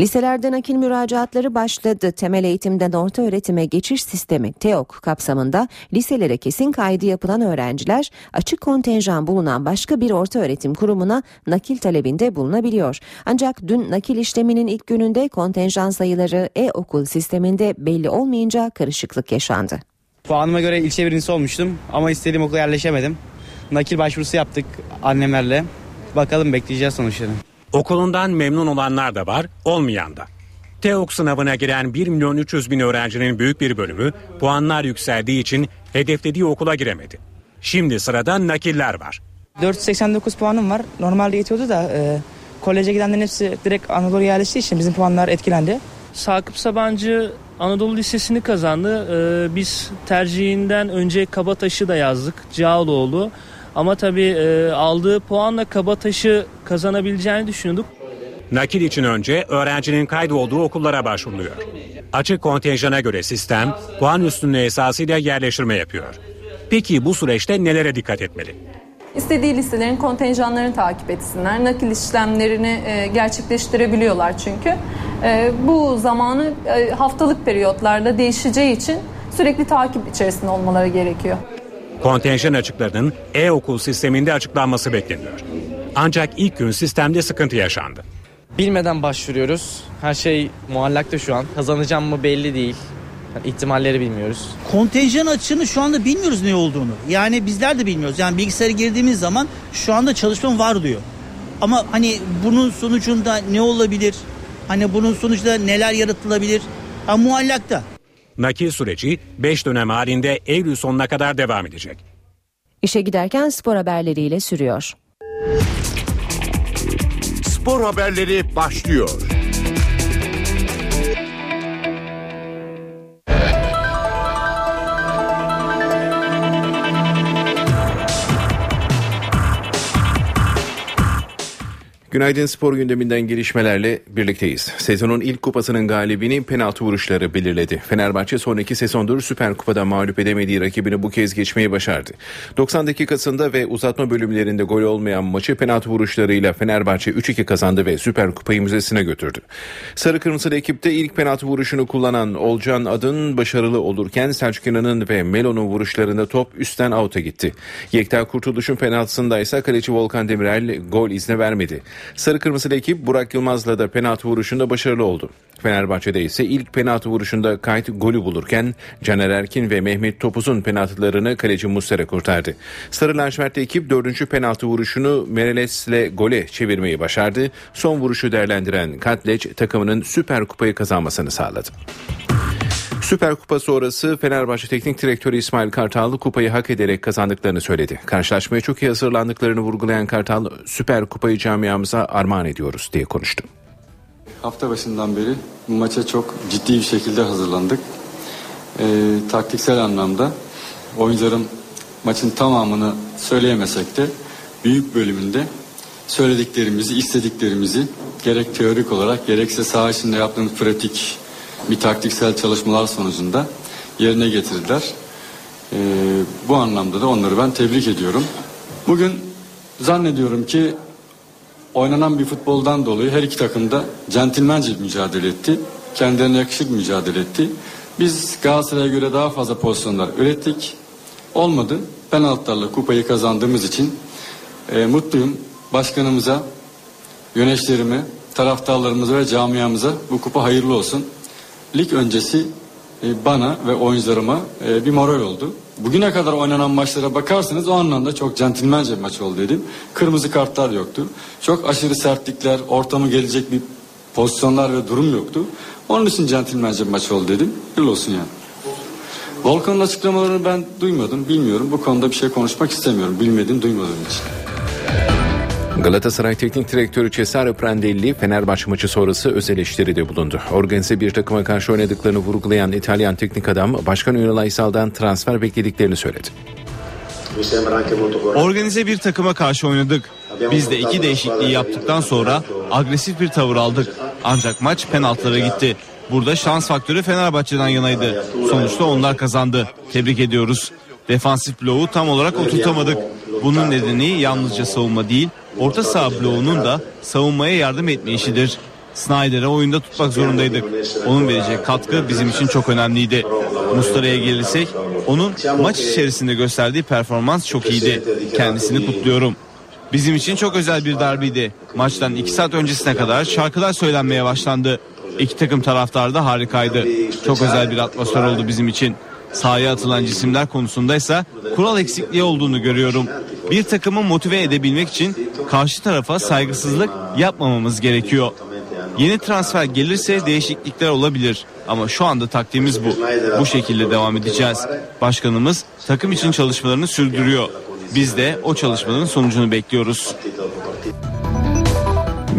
Liselerde nakil müracaatları başladı. Temel eğitimden orta öğretime geçiş sistemi TEOK kapsamında liselere kesin kaydı yapılan öğrenciler açık kontenjan bulunan başka bir orta öğretim kurumuna nakil talebinde bulunabiliyor. Ancak dün nakil işleminin ilk gününde kontenjan sayıları e-okul sisteminde belli olmayınca karışıklık yaşandı. Puanıma göre ilçe birincisi olmuştum ama istediğim okula yerleşemedim. Nakil başvurusu yaptık annemlerle. Bakalım bekleyeceğiz sonuçlarını. Okulundan memnun olanlar da var, olmayan da. TEOK sınavına giren 1 milyon 300 bin öğrencinin büyük bir bölümü puanlar yükseldiği için hedeflediği okula giremedi. Şimdi sırada nakiller var. 489 puanım var. Normalde yetiyordu da e, koleje gidenlerin hepsi direkt Anadolu'ya yerleştiği için bizim puanlar etkilendi. Sakıp Sabancı Anadolu Lisesi'ni kazandı. Ee, biz tercihinden önce Kabataş'ı da yazdık. Cağaloğlu. Ama tabii e, aldığı puanla Kabataş'ı kazanabileceğini düşünüyorduk. Nakil için önce öğrencinin kaydolduğu okullara başvuruluyor. Açık kontenjana göre sistem puan üstünlüğü esasıyla yerleştirme yapıyor. Peki bu süreçte nelere dikkat etmeli? İstediği listelerin kontenjanlarını takip etsinler. Nakil işlemlerini e, gerçekleştirebiliyorlar çünkü. E, bu zamanı e, haftalık periyotlarda değişeceği için sürekli takip içerisinde olmaları gerekiyor. Kontenjan açıklarının e-okul sisteminde açıklanması bekleniyor. Ancak ilk gün sistemde sıkıntı yaşandı. Bilmeden başvuruyoruz. Her şey muallakta şu an. Kazanacağım mı belli değil. Yani ihtimalleri bilmiyoruz. Kontenjan açığını şu anda bilmiyoruz ne olduğunu. Yani bizler de bilmiyoruz. Yani bilgisayara girdiğimiz zaman şu anda çalışmam var diyor. Ama hani bunun sonucunda ne olabilir? Hani bunun sonucunda neler yaratılabilir? Ha, muallakta. Nakil süreci 5 dönem halinde Eylül sonuna kadar devam edecek. İşe giderken spor haberleriyle sürüyor. spor haberleri başlıyor. Günaydın spor gündeminden gelişmelerle birlikteyiz. Sezonun ilk kupasının galibini penaltı vuruşları belirledi. Fenerbahçe son iki sezondur Süper Kupa'da mağlup edemediği rakibini bu kez geçmeyi başardı. 90 dakikasında ve uzatma bölümlerinde gol olmayan maçı penaltı vuruşlarıyla Fenerbahçe 3-2 kazandı ve Süper Kupayı müzesine götürdü. Sarı Kırmızılı ekipte ilk penaltı vuruşunu kullanan Olcan Adın başarılı olurken Selçuk İnan'ın ve Melo'nun vuruşlarında top üstten out'a gitti. Yekta Kurtuluş'un penaltısında ise kaleci Volkan Demirel gol izni vermedi. Sarı Kırmızılı ekip Burak Yılmaz'la da penaltı vuruşunda başarılı oldu. Fenerbahçe'de ise ilk penaltı vuruşunda kayıt golü bulurken Caner Erkin ve Mehmet Topuz'un penaltılarını kaleci Muslera kurtardı. Sarı lacivertli ekip dördüncü penaltı vuruşunu Mereles'le gole çevirmeyi başardı. Son vuruşu değerlendiren Katleç takımının Süper Kupayı kazanmasını sağladı. Süper Kupa sonrası Fenerbahçe Teknik Direktörü İsmail Kartal kupayı hak ederek kazandıklarını söyledi. Karşılaşmaya çok iyi hazırlandıklarını vurgulayan Kartal Süper Kupayı camiamıza armağan ediyoruz diye konuştu. Hafta başından beri bu maça çok ciddi bir şekilde hazırlandık. Ee, taktiksel anlamda oyuncularım maçın tamamını söyleyemesek de büyük bölümünde söylediklerimizi, istediklerimizi gerek teorik olarak gerekse saha içinde yaptığımız pratik bir taktiksel çalışmalar sonucunda yerine getirdiler. Ee, bu anlamda da onları ben tebrik ediyorum. Bugün zannediyorum ki oynanan bir futboldan dolayı her iki takım da centilmence mücadele etti. Kendilerine yakışık mücadele etti. Biz Galatasaray'a göre daha fazla pozisyonlar ürettik. Olmadı. Penaltılarla kupayı kazandığımız için e, mutluyum. Başkanımıza, yöneticilerime, taraftarlarımıza ve camiamıza bu kupa hayırlı olsun. Lig öncesi e, bana ve oyuncularıma e, bir moral oldu. Bugüne kadar oynanan maçlara bakarsanız o anlamda çok centilmence bir maç oldu dedim. Kırmızı kartlar yoktu. Çok aşırı sertlikler, ortamı gelecek bir pozisyonlar ve durum yoktu. Onun için centilmence bir maç oldu dedim. Yıl olsun yani. Volkan'ın açıklamalarını ben duymadım, bilmiyorum. Bu konuda bir şey konuşmak istemiyorum. Bilmediğim, duymadığım için. Galatasaray Teknik Direktörü Cesare Prandelli Fenerbahçe maçı sonrası öz eleştiride bulundu. Organize bir takıma karşı oynadıklarını vurgulayan İtalyan teknik adam Başkan Ünal Aysal'dan transfer beklediklerini söyledi. Organize bir takıma karşı oynadık. Biz de iki değişikliği yaptıktan sonra agresif bir tavır aldık. Ancak maç penaltılara gitti. Burada şans faktörü Fenerbahçe'den yanaydı. Sonuçta onlar kazandı. Tebrik ediyoruz. Defansif bloğu tam olarak oturtamadık. Bunun nedeni yalnızca savunma değil, orta saha bloğunun da savunmaya yardım etme işidir. Snyder'e oyunda tutmak zorundaydık. Onun vereceği katkı bizim için çok önemliydi. Mustara'ya gelirsek onun maç içerisinde gösterdiği performans çok iyiydi. Kendisini kutluyorum. Bizim için çok özel bir derbiydi. Maçtan 2 saat öncesine kadar şarkılar söylenmeye başlandı. İki takım taraftar da harikaydı. Çok özel bir atmosfer oldu bizim için. Sahaya atılan cisimler konusunda ise kural eksikliği olduğunu görüyorum. Bir takımı motive edebilmek için karşı tarafa saygısızlık yapmamamız gerekiyor. Yeni transfer gelirse değişiklikler olabilir ama şu anda taktiğimiz bu. Bu şekilde devam edeceğiz. Başkanımız takım için çalışmalarını sürdürüyor. Biz de o çalışmaların sonucunu bekliyoruz.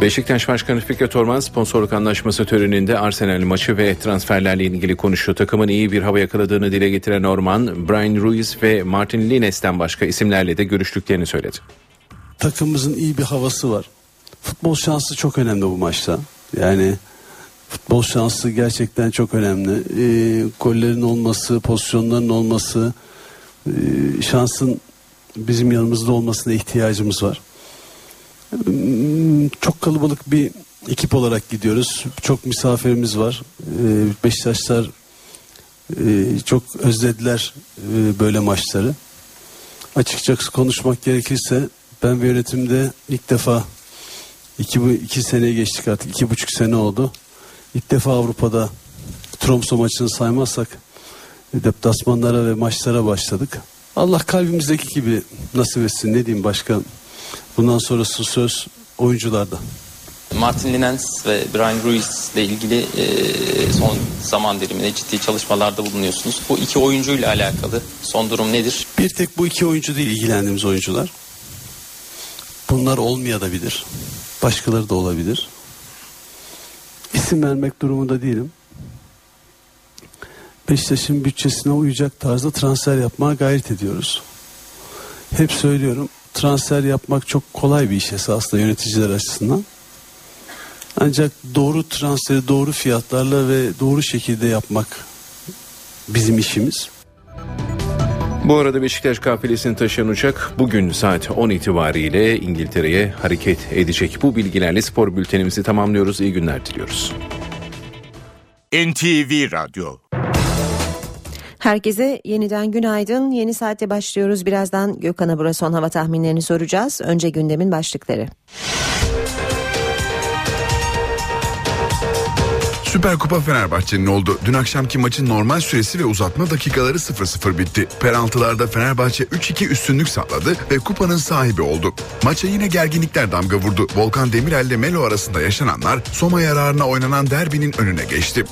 Beşiktaş Başkanı Fikret Orman sponsorluk anlaşması töreninde Arsenal maçı ve transferlerle ilgili konuştu. Takımın iyi bir hava yakaladığını dile getiren Orman, Brian Ruiz ve Martin Lines'ten başka isimlerle de görüştüklerini söyledi. Takımımızın iyi bir havası var. Futbol şansı çok önemli bu maçta. Yani futbol şansı gerçekten çok önemli. E, gollerin olması, pozisyonların olması, e, şansın bizim yanımızda olmasına ihtiyacımız var. Hmm, Çok kalabalık bir ekip olarak gidiyoruz. Çok misafirimiz var. Ee, Beşiktaşlar e, çok özlediler e, böyle maçları. Açıkçası konuşmak gerekirse ben bir yönetimde ilk defa iki, iki sene geçtik artık. iki buçuk sene oldu. İlk defa Avrupa'da Tromso maçını saymazsak deplasmanlara ve maçlara başladık. Allah kalbimizdeki gibi nasip etsin ne diyeyim başka. Bundan sonrası söz oyuncularda. Martin Linens ve Brian Ruiz ile ilgili e, son zaman diliminde ciddi çalışmalarda bulunuyorsunuz. Bu iki oyuncuyla alakalı son durum nedir? Bir tek bu iki oyuncu değil ilgilendiğimiz oyuncular. Bunlar olmayabilir. Başkaları da olabilir. İsim vermek durumunda değilim. Beşiktaş'ın bütçesine uyacak tarzda transfer yapmaya gayret ediyoruz. Hep söylüyorum transfer yapmak çok kolay bir iş esasında yöneticiler açısından. Ancak doğru transferi doğru fiyatlarla ve doğru şekilde yapmak bizim işimiz. Bu arada Beşiktaş kafilesini taşıyan uçak bugün saat 10 itibariyle İngiltere'ye hareket edecek. Bu bilgilerle spor bültenimizi tamamlıyoruz. İyi günler diliyoruz. NTV Radyo Herkese yeniden günaydın. Yeni saatte başlıyoruz. Birazdan Gökhan'a Bura son hava tahminlerini soracağız. Önce gündemin başlıkları. Süper Kupa Fenerbahçe'nin oldu. Dün akşamki maçın normal süresi ve uzatma dakikaları 0-0 bitti. Penaltılarda Fenerbahçe 3-2 üstünlük sağladı ve kupanın sahibi oldu. Maça yine gerginlikler damga vurdu. Volkan Demirel ile Melo arasında yaşananlar Soma yararına oynanan derbinin önüne geçti.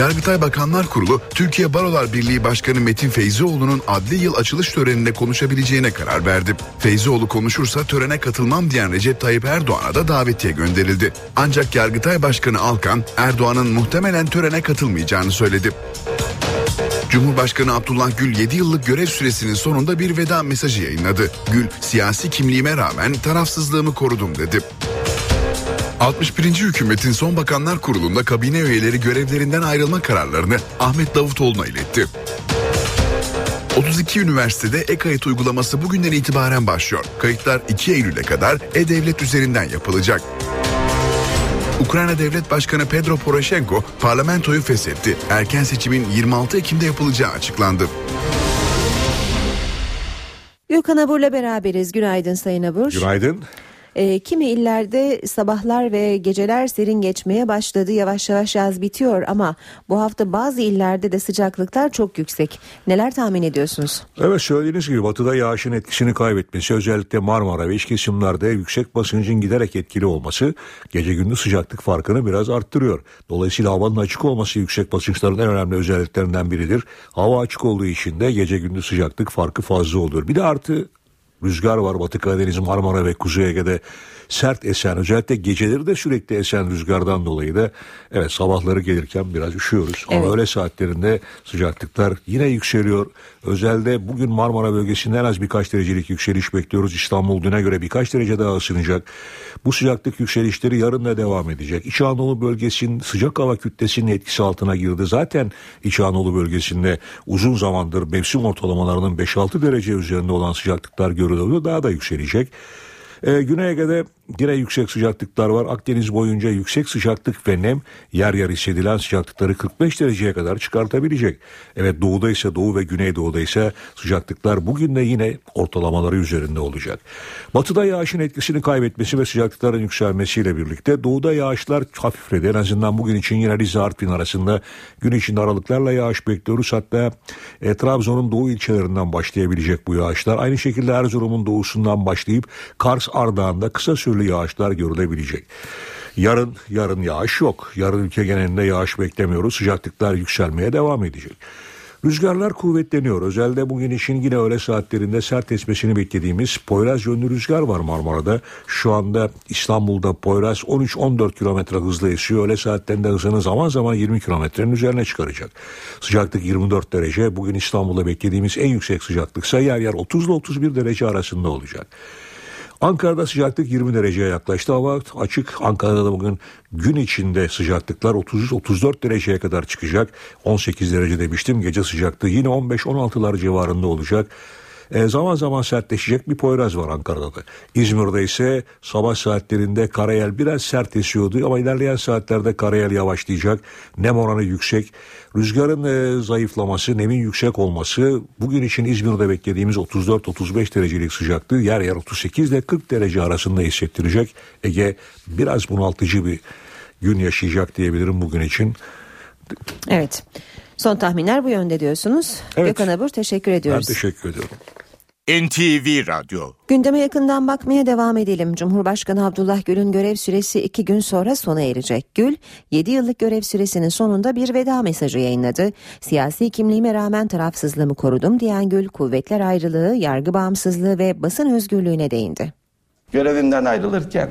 Yargıtay Bakanlar Kurulu, Türkiye Barolar Birliği Başkanı Metin Feyzioğlu'nun adli yıl açılış töreninde konuşabileceğine karar verdi. Feyzioğlu konuşursa törene katılmam diyen Recep Tayyip Erdoğan'a da davetiye gönderildi. Ancak Yargıtay Başkanı Alkan, Erdoğan'ın muhtemelen törene katılmayacağını söyledi. Cumhurbaşkanı Abdullah Gül 7 yıllık görev süresinin sonunda bir veda mesajı yayınladı. Gül, siyasi kimliğime rağmen tarafsızlığımı korudum dedi. 61. hükümetin son bakanlar kurulunda kabine üyeleri görevlerinden ayrılma kararlarını Ahmet Davutoğlu'na iletti. 32 üniversitede e-kayıt uygulaması bugünden itibaren başlıyor. Kayıtlar 2 Eylül'e kadar e-devlet üzerinden yapılacak. Ukrayna Devlet Başkanı Pedro Poroshenko parlamentoyu feshetti. Erken seçimin 26 Ekim'de yapılacağı açıklandı. Gökhan Abur'la beraberiz. Günaydın Sayın Abur. Günaydın. E, kimi illerde sabahlar ve geceler serin geçmeye başladı. Yavaş yavaş yaz bitiyor ama bu hafta bazı illerde de sıcaklıklar çok yüksek. Neler tahmin ediyorsunuz? Evet söylediğiniz gibi batıda yağışın etkisini kaybetmesi özellikle Marmara ve iç kesimlerde yüksek basıncın giderek etkili olması gece gündüz sıcaklık farkını biraz arttırıyor. Dolayısıyla havanın açık olması yüksek basınçların en önemli özelliklerinden biridir. Hava açık olduğu için de gece gündüz sıcaklık farkı fazla olur. Bir de artı rüzgar var Batı Karadeniz, Marmara ve Kuzey Ege'de sert esen özellikle geceleri de sürekli esen rüzgardan dolayı da evet sabahları gelirken biraz üşüyoruz. Evet. Ama öğle saatlerinde sıcaklıklar yine yükseliyor. Özellikle bugün Marmara bölgesinde en az birkaç derecelik yükseliş bekliyoruz. İstanbul düne göre birkaç derece daha ısınacak. Bu sıcaklık yükselişleri yarın da devam edecek. İç Anadolu bölgesinin sıcak hava kütlesinin etkisi altına girdi. Zaten İç Anadolu bölgesinde uzun zamandır mevsim ortalamalarının 5-6 derece üzerinde olan sıcaklıklar görülüyor. Daha da yükselecek. Ee, Güney Ege'de yine yüksek sıcaklıklar var. Akdeniz boyunca yüksek sıcaklık ve nem yer yer hissedilen sıcaklıkları 45 dereceye kadar çıkartabilecek. Evet doğuda ise doğu ve güneydoğuda ise sıcaklıklar bugün de yine ortalamaları üzerinde olacak. Batıda yağışın etkisini kaybetmesi ve sıcaklıkların yükselmesiyle birlikte doğuda yağışlar hafifledi. En azından bugün için yine Rize Artvin arasında gün içinde aralıklarla yağış bekliyoruz. Hatta e, Trabzon'un doğu ilçelerinden başlayabilecek bu yağışlar. Aynı şekilde Erzurum'un doğusundan başlayıp Kars Ardahan'da kısa süreli yağışlar görülebilecek. Yarın yarın yağış yok. Yarın ülke genelinde yağış beklemiyoruz. Sıcaklıklar yükselmeye devam edecek. Rüzgarlar kuvvetleniyor. Özellikle bugün için yine öğle saatlerinde sert esmesini beklediğimiz Poyraz yönlü rüzgar var Marmara'da. Şu anda İstanbul'da Poyraz 13-14 kilometre hızla esiyor. Öğle saatlerinde hızını zaman zaman 20 kilometrenin üzerine çıkaracak. Sıcaklık 24 derece. Bugün İstanbul'da beklediğimiz en yüksek sıcaklıksa yer yer 30 ile 31 derece arasında olacak. Ankara'da sıcaklık 20 dereceye yaklaştı. Hava açık. Ankara'da da bugün gün içinde sıcaklıklar 33-34 dereceye kadar çıkacak. 18 derece demiştim. Gece sıcaklığı yine 15-16'lar civarında olacak. E, zaman zaman sertleşecek bir Poyraz var Ankara'da da. İzmir'de ise sabah saatlerinde karayel biraz sert esiyordu ama ilerleyen saatlerde karayel yavaşlayacak. Nem oranı yüksek. Rüzgarın e, zayıflaması, nemin yüksek olması bugün için İzmir'de beklediğimiz 34-35 derecelik sıcaklığı yer yer 38 ile 40 derece arasında hissettirecek. Ege biraz bunaltıcı bir gün yaşayacak diyebilirim bugün için. Evet. Son tahminler bu yönde diyorsunuz. Evet. Gökhan Abur teşekkür Ben ediyoruz. teşekkür ediyorum. NTV Radyo Gündeme yakından bakmaya devam edelim. Cumhurbaşkanı Abdullah Gül'ün görev süresi iki gün sonra sona erecek. Gül, 7 yıllık görev süresinin sonunda bir veda mesajı yayınladı. Siyasi kimliğime rağmen tarafsızlığımı korudum diyen Gül, kuvvetler ayrılığı, yargı bağımsızlığı ve basın özgürlüğüne değindi. Görevimden ayrılırken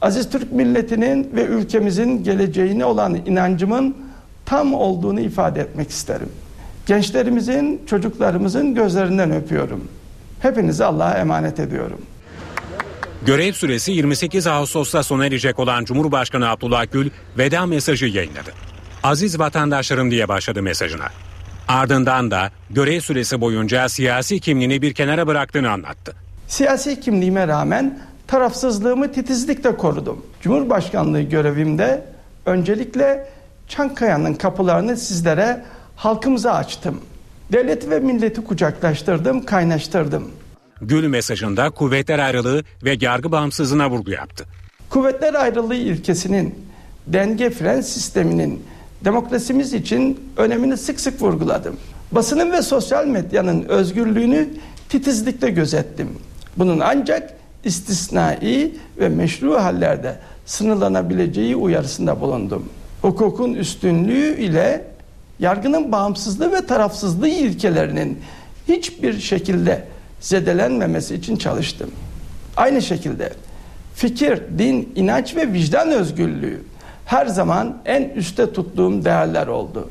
aziz Türk milletinin ve ülkemizin geleceğine olan inancımın tam olduğunu ifade etmek isterim. Gençlerimizin, çocuklarımızın gözlerinden öpüyorum. Hepinizi Allah'a emanet ediyorum. Görev süresi 28 Ağustos'ta sona erecek olan Cumhurbaşkanı Abdullah Gül veda mesajı yayınladı. Aziz vatandaşlarım diye başladı mesajına. Ardından da görev süresi boyunca siyasi kimliğini bir kenara bıraktığını anlattı. Siyasi kimliğime rağmen tarafsızlığımı titizlikle korudum. Cumhurbaşkanlığı görevimde öncelikle Çankaya'nın kapılarını sizlere, halkımıza açtım. Devleti ve milleti kucaklaştırdım, kaynaştırdım. Gül mesajında kuvvetler ayrılığı ve yargı bağımsızlığına vurgu yaptı. Kuvvetler ayrılığı ilkesinin, denge fren sisteminin demokrasimiz için önemini sık sık vurguladım. Basının ve sosyal medyanın özgürlüğünü titizlikle gözettim. Bunun ancak istisnai ve meşru hallerde sınırlanabileceği uyarısında bulundum. Hukukun üstünlüğü ile yargının bağımsızlığı ve tarafsızlığı ilkelerinin hiçbir şekilde zedelenmemesi için çalıştım. Aynı şekilde fikir, din, inanç ve vicdan özgürlüğü her zaman en üste tuttuğum değerler oldu.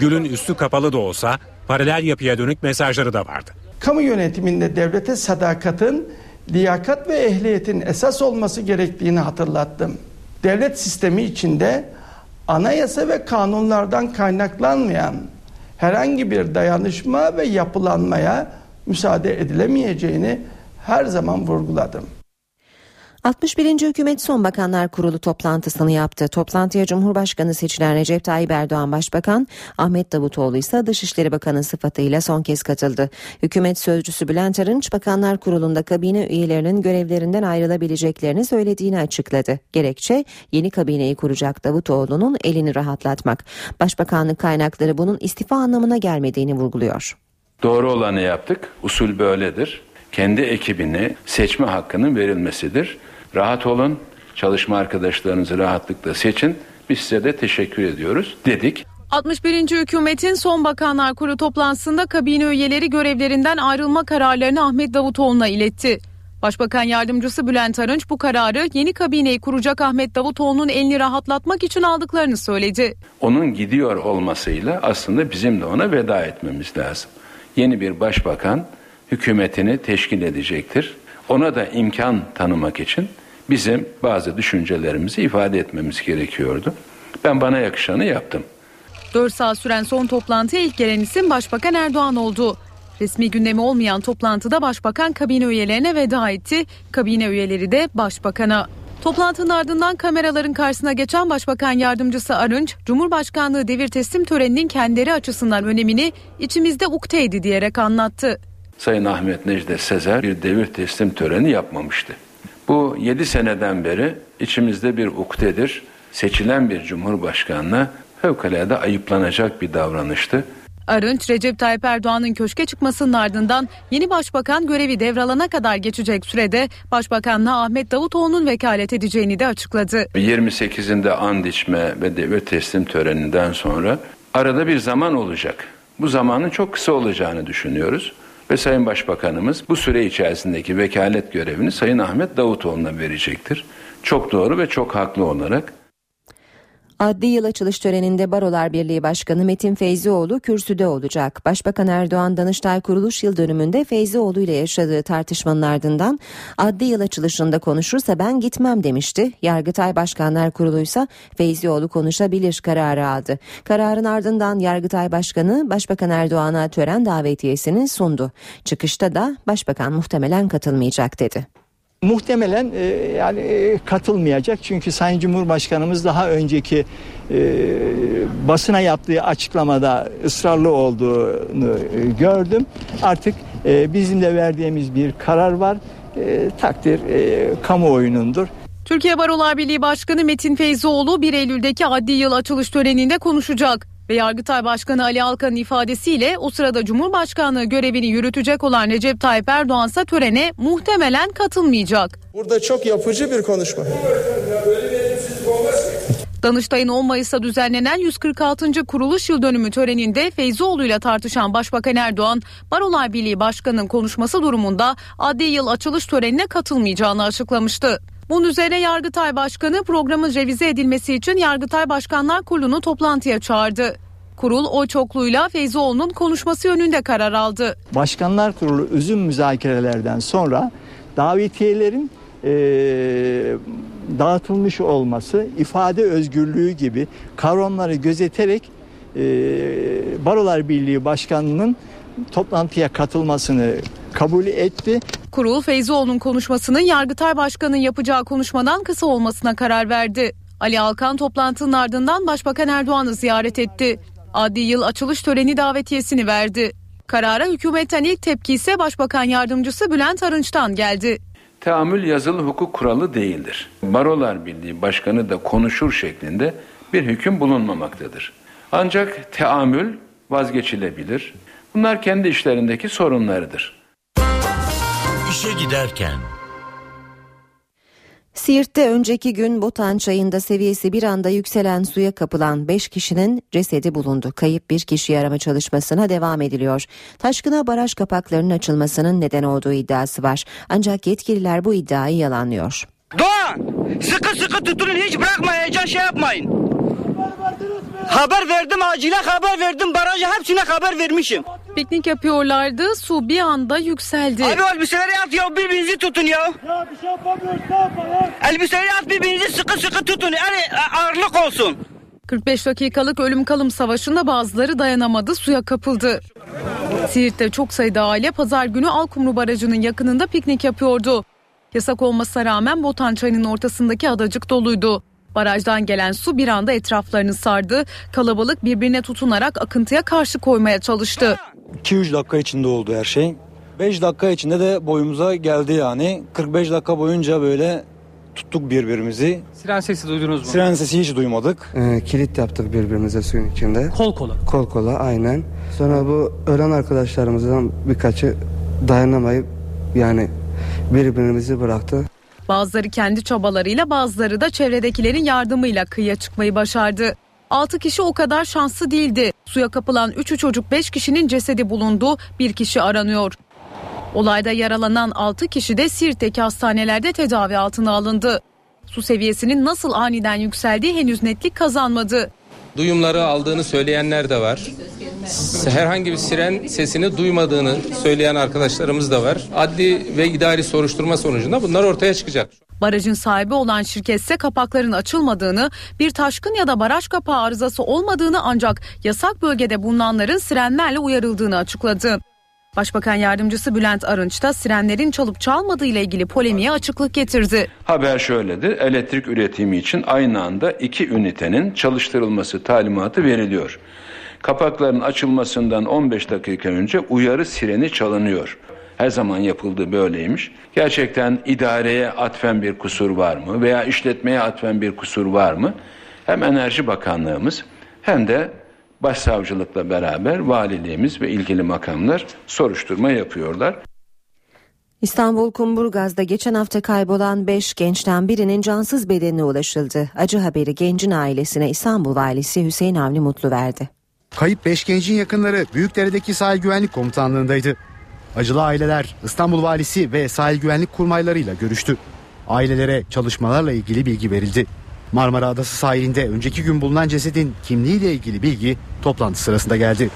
Gül'ün üstü kapalı da olsa paralel yapıya dönük mesajları da vardı. Kamu yönetiminde devlete sadakatin, liyakat ve ehliyetin esas olması gerektiğini hatırlattım. Devlet sistemi içinde anayasa ve kanunlardan kaynaklanmayan herhangi bir dayanışma ve yapılanmaya müsaade edilemeyeceğini her zaman vurguladım. 61. Hükümet Son Bakanlar Kurulu toplantısını yaptı. Toplantıya Cumhurbaşkanı seçilen Recep Tayyip Erdoğan Başbakan, Ahmet Davutoğlu ise Dışişleri Bakanı sıfatıyla son kez katıldı. Hükümet sözcüsü Bülent Arınç, Bakanlar Kurulu'nda kabine üyelerinin görevlerinden ayrılabileceklerini söylediğini açıkladı. Gerekçe yeni kabineyi kuracak Davutoğlu'nun elini rahatlatmak. Başbakanlık kaynakları bunun istifa anlamına gelmediğini vurguluyor. Doğru olanı yaptık. Usul böyledir. Kendi ekibine seçme hakkının verilmesidir. Rahat olun, çalışma arkadaşlarınızı rahatlıkla seçin. Biz size de teşekkür ediyoruz dedik. 61. hükümetin son bakanlar kurulu toplantısında kabine üyeleri görevlerinden ayrılma kararlarını Ahmet Davutoğlu'na iletti. Başbakan yardımcısı Bülent Arınç bu kararı yeni kabineyi kuracak Ahmet Davutoğlu'nun elini rahatlatmak için aldıklarını söyledi. Onun gidiyor olmasıyla aslında bizim de ona veda etmemiz lazım. Yeni bir başbakan hükümetini teşkil edecektir. Ona da imkan tanımak için bizim bazı düşüncelerimizi ifade etmemiz gerekiyordu. Ben bana yakışanı yaptım. 4 saat süren son toplantıya ilk gelen isim Başbakan Erdoğan oldu. Resmi gündemi olmayan toplantıda Başbakan kabine üyelerine veda etti. Kabine üyeleri de Başbakan'a. Toplantının ardından kameraların karşısına geçen Başbakan Yardımcısı Arınç, Cumhurbaşkanlığı devir teslim töreninin kendileri açısından önemini içimizde ukteydi diyerek anlattı. Sayın Ahmet Necdet Sezer bir devir teslim töreni yapmamıştı. Bu 7 seneden beri içimizde bir uktedir. Seçilen bir cumhurbaşkanına fevkalade ayıplanacak bir davranıştı. Arınç, Recep Tayyip Erdoğan'ın köşke çıkmasının ardından yeni başbakan görevi devralana kadar geçecek sürede başbakanlığa Ahmet Davutoğlu'nun vekalet edeceğini de açıkladı. 28'inde and içme ve devir teslim töreninden sonra arada bir zaman olacak. Bu zamanın çok kısa olacağını düşünüyoruz ve Sayın Başbakanımız bu süre içerisindeki vekalet görevini Sayın Ahmet Davutoğlu'na verecektir. Çok doğru ve çok haklı olarak. Adli yıl açılış töreninde Barolar Birliği Başkanı Metin Feyzioğlu kürsüde olacak. Başbakan Erdoğan Danıştay kuruluş yıl dönümünde Feyzioğlu ile yaşadığı tartışmanın ardından adli yıl açılışında konuşursa ben gitmem demişti. Yargıtay Başkanlar Kurulu ise Feyzioğlu konuşabilir kararı aldı. Kararın ardından Yargıtay Başkanı Başbakan Erdoğan'a tören davetiyesini sundu. Çıkışta da Başbakan muhtemelen katılmayacak dedi. Muhtemelen e, yani e, katılmayacak çünkü Sayın Cumhurbaşkanımız daha önceki e, basına yaptığı açıklamada ısrarlı olduğunu e, gördüm. Artık e, bizim de verdiğimiz bir karar var. E, takdir e, kamuoyunundur. Türkiye Barolar Birliği Başkanı Metin Feyzoğlu 1 Eylül'deki adli yıl açılış töreninde konuşacak ve Yargıtay Başkanı Ali Alkan'ın ifadesiyle o sırada Cumhurbaşkanlığı görevini yürütecek olan Recep Tayyip Erdoğan ise törene muhtemelen katılmayacak. Burada çok yapıcı bir konuşma. Danıştay'ın 10 Mayıs'ta düzenlenen 146. kuruluş yıl dönümü töreninde Feyzoğlu ile tartışan Başbakan Erdoğan, Barolar Birliği Başkanı'nın konuşması durumunda adli yıl açılış törenine katılmayacağını açıklamıştı. Bunun üzerine Yargıtay Başkanı programın revize edilmesi için Yargıtay Başkanlar Kurulu'nu toplantıya çağırdı. Kurul o çokluğuyla Feyzoğlu'nun konuşması yönünde karar aldı. Başkanlar Kurulu uzun müzakerelerden sonra davetiyelerin e, dağıtılmış olması, ifade özgürlüğü gibi kavramları gözeterek e, Barolar Birliği Başkanı'nın toplantıya katılmasını kabul etti. Kurul Feyzoğlu'nun konuşmasının Yargıtay Başkanı'nın yapacağı konuşmadan kısa olmasına karar verdi. Ali Alkan toplantının ardından Başbakan Erdoğan'ı ziyaret etti. Adli yıl açılış töreni davetiyesini verdi. Karara hükümetten ilk tepki ise Başbakan Yardımcısı Bülent Arınç'tan geldi. Teamül yazılı hukuk kuralı değildir. Barolar Birliği Başkanı da konuşur şeklinde bir hüküm bulunmamaktadır. Ancak teamül vazgeçilebilir. Bunlar kendi işlerindeki sorunlarıdır. İşe giderken Siirt'te önceki gün Botan çayında seviyesi bir anda yükselen suya kapılan 5 kişinin cesedi bulundu. Kayıp bir kişi arama çalışmasına devam ediliyor. Taşkına baraj kapaklarının açılmasının neden olduğu iddiası var. Ancak yetkililer bu iddiayı yalanlıyor. Doğan sıkı sıkı tutunun hiç bırakmayın heyecan şey yapmayın. Haber verdim acile haber verdim barajı hepsine haber vermişim. Piknik yapıyorlardı. Su bir anda yükseldi. Abi elbiseleri at ya birbirinizi tutun ya. Ya bir şey yapamıyoruz ne yapalım? Elbiseleri at birbirinizi sıkı sıkı tutun. Yani ağırlık olsun. 45 dakikalık ölüm kalım savaşında bazıları dayanamadı suya kapıldı. Siirt'te çok sayıda aile pazar günü Alkumru Barajı'nın yakınında piknik yapıyordu. Yasak olmasına rağmen Botan Çayı'nın ortasındaki adacık doluydu. Barajdan gelen su bir anda etraflarını sardı. Kalabalık birbirine tutunarak akıntıya karşı koymaya çalıştı. 2-3 dakika içinde oldu her şey. 5 dakika içinde de boyumuza geldi yani. 45 dakika boyunca böyle tuttuk birbirimizi. Siren sesi duydunuz mu? Siren sesi hiç duymadık. Ee, kilit yaptık birbirimize suyun içinde. Kol kola. Kol kola aynen. Sonra bu ölen arkadaşlarımızdan birkaçı dayanamayıp yani birbirimizi bıraktı. Bazıları kendi çabalarıyla bazıları da çevredekilerin yardımıyla kıyıya çıkmayı başardı. 6 kişi o kadar şanslı değildi. Suya kapılan 3'ü çocuk 5 kişinin cesedi bulundu. Bir kişi aranıyor. Olayda yaralanan 6 kişi de Sirt'teki hastanelerde tedavi altına alındı. Su seviyesinin nasıl aniden yükseldiği henüz netlik kazanmadı. Duyumları aldığını söyleyenler de var. Herhangi bir siren sesini duymadığını söyleyen arkadaşlarımız da var. Adli ve idari soruşturma sonucunda bunlar ortaya çıkacak. Barajın sahibi olan şirketse kapakların açılmadığını, bir taşkın ya da baraj kapağı arızası olmadığını ancak yasak bölgede bulunanların sirenlerle uyarıldığını açıkladı. Başbakan yardımcısı Bülent Arınç da sirenlerin çalıp çalmadığı ile ilgili polemiğe açıklık getirdi. Haber şöyledir. Elektrik üretimi için aynı anda iki ünitenin çalıştırılması talimatı veriliyor. Kapakların açılmasından 15 dakika önce uyarı sireni çalınıyor. Her zaman yapıldığı böyleymiş. Gerçekten idareye atfen bir kusur var mı veya işletmeye atfen bir kusur var mı? Hem Enerji Bakanlığımız hem de Başsavcılıkla beraber valiliğimiz ve ilgili makamlar soruşturma yapıyorlar. İstanbul Kumburgaz'da geçen hafta kaybolan 5 gençten birinin cansız bedenine ulaşıldı. Acı haberi gencin ailesine İstanbul Valisi Hüseyin Avni Mutlu verdi. Kayıp 5 gencin yakınları Büyükdere'deki sahil güvenlik komutanlığındaydı. Acılı aileler İstanbul Valisi ve sahil güvenlik kurmaylarıyla görüştü. Ailelere çalışmalarla ilgili bilgi verildi. Marmara Adası sahilinde önceki gün bulunan cesedin kimliğiyle ilgili bilgi toplantı sırasında geldi.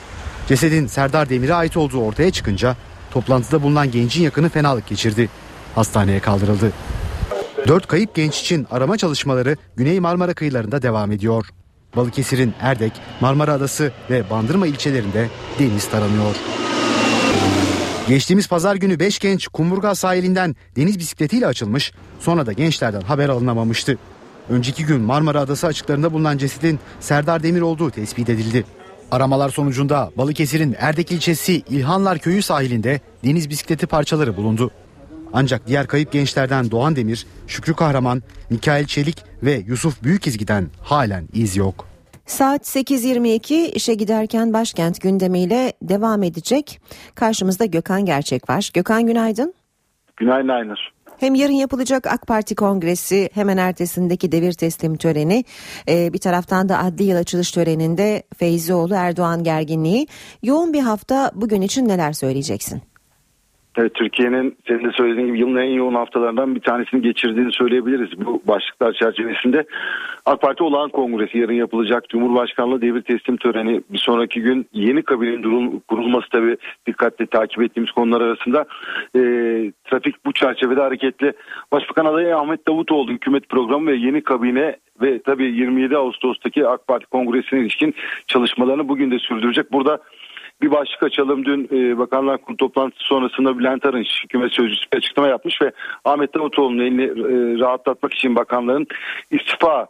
Cesedin Serdar Demir'e ait olduğu ortaya çıkınca toplantıda bulunan gencin yakını fenalık geçirdi. Hastaneye kaldırıldı. Dört kayıp genç için arama çalışmaları Güney Marmara kıyılarında devam ediyor. Balıkesir'in Erdek, Marmara Adası ve Bandırma ilçelerinde deniz taranıyor. Geçtiğimiz pazar günü 5 genç Kumburgaz sahilinden deniz bisikletiyle açılmış, sonra da gençlerden haber alınamamıştı. Önceki gün Marmara Adası açıklarında bulunan cesedin Serdar Demir olduğu tespit edildi. Aramalar sonucunda Balıkesir'in Erdek ilçesi İlhanlar Köyü sahilinde deniz bisikleti parçaları bulundu. Ancak diğer kayıp gençlerden Doğan Demir, Şükrü Kahraman, Mikail Çelik ve Yusuf Büyükizgi'den halen iz yok. Saat 8.22 işe giderken başkent gündemiyle devam edecek. Karşımızda Gökhan Gerçek var. Gökhan günaydın. Günaydın Aynur. Hem yarın yapılacak AK Parti kongresi hemen ertesindeki devir teslim töreni e, bir taraftan da adli yıl açılış töreninde Feyzioğlu Erdoğan gerginliği yoğun bir hafta bugün için neler söyleyeceksin? Türkiye'nin senin de söylediğin gibi yılın en yoğun haftalarından bir tanesini geçirdiğini söyleyebiliriz. Bu başlıklar çerçevesinde AK Parti olağan kongresi yarın yapılacak Cumhurbaşkanlığı devir teslim töreni bir sonraki gün yeni kabinenin kurulması tabi dikkatle takip ettiğimiz konular arasında e, trafik bu çerçevede hareketli. Başbakan adayı Ahmet Davutoğlu hükümet programı ve yeni kabine ve tabi 27 Ağustos'taki AK Parti kongresine ilişkin çalışmalarını bugün de sürdürecek. Burada bir başlık açalım. Dün e, Bakanlar Kurulu toplantısı sonrasında Bülent Arınç hükümet sözcüsü bir açıklama yapmış ve Ahmet Davutoğlu'nun elini e, rahatlatmak için bakanların istifa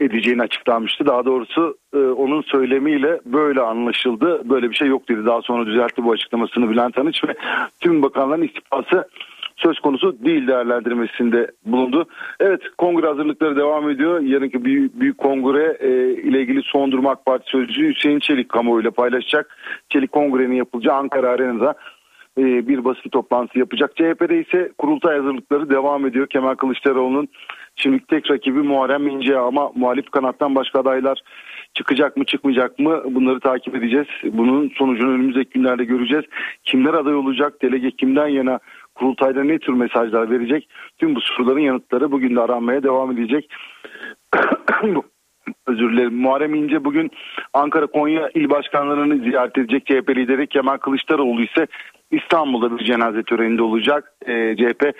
edeceğini açıklanmıştı. Daha doğrusu e, onun söylemiyle böyle anlaşıldı. Böyle bir şey yok dedi. Daha sonra düzeltti bu açıklamasını Bülent Arınç ve tüm bakanların istifası söz konusu değil değerlendirmesinde bulundu. Evet kongre hazırlıkları devam ediyor. Yarınki büyük, büyük kongre e, ile ilgili son durum AK Parti sözcüsü Hüseyin Çelik kamuoyuyla paylaşacak. Çelik kongrenin yapılacağı Ankara Arena'da e, bir basın toplantısı yapacak. CHP'de ise kurultay hazırlıkları devam ediyor. Kemal Kılıçdaroğlu'nun şimdi tek rakibi Muharrem İnce ama muhalif kanattan başka adaylar çıkacak mı çıkmayacak mı bunları takip edeceğiz. Bunun sonucunu önümüzdeki günlerde göreceğiz. Kimler aday olacak, delege kimden yana kurultayda ne tür mesajlar verecek? Tüm bu soruların yanıtları bugün de aranmaya devam edecek. Özür dilerim. Muharrem İnce bugün Ankara Konya il başkanlarını ziyaret edecek. CHP lideri Kemal Kılıçdaroğlu ise İstanbul'da bir cenaze töreninde olacak. E, CHP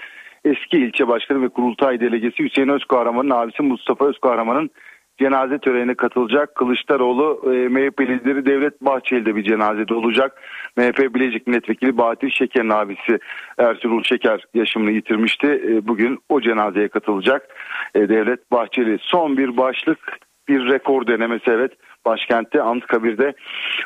eski ilçe başkanı ve kurultay delegesi Hüseyin Özkahraman'ın abisi Mustafa Özkahraman'ın cenaze törenine katılacak. Kılıçdaroğlu e, MHP lideri Devlet Bahçeli'de bir cenazede olacak. MHP Bilecik Milletvekili Bahattin Şeker'in abisi Ertuğrul Şeker yaşamını yitirmişti. E, bugün o cenazeye katılacak e, Devlet Bahçeli. Son bir başlık bir rekor denemesi evet başkentte Anıtkabir'de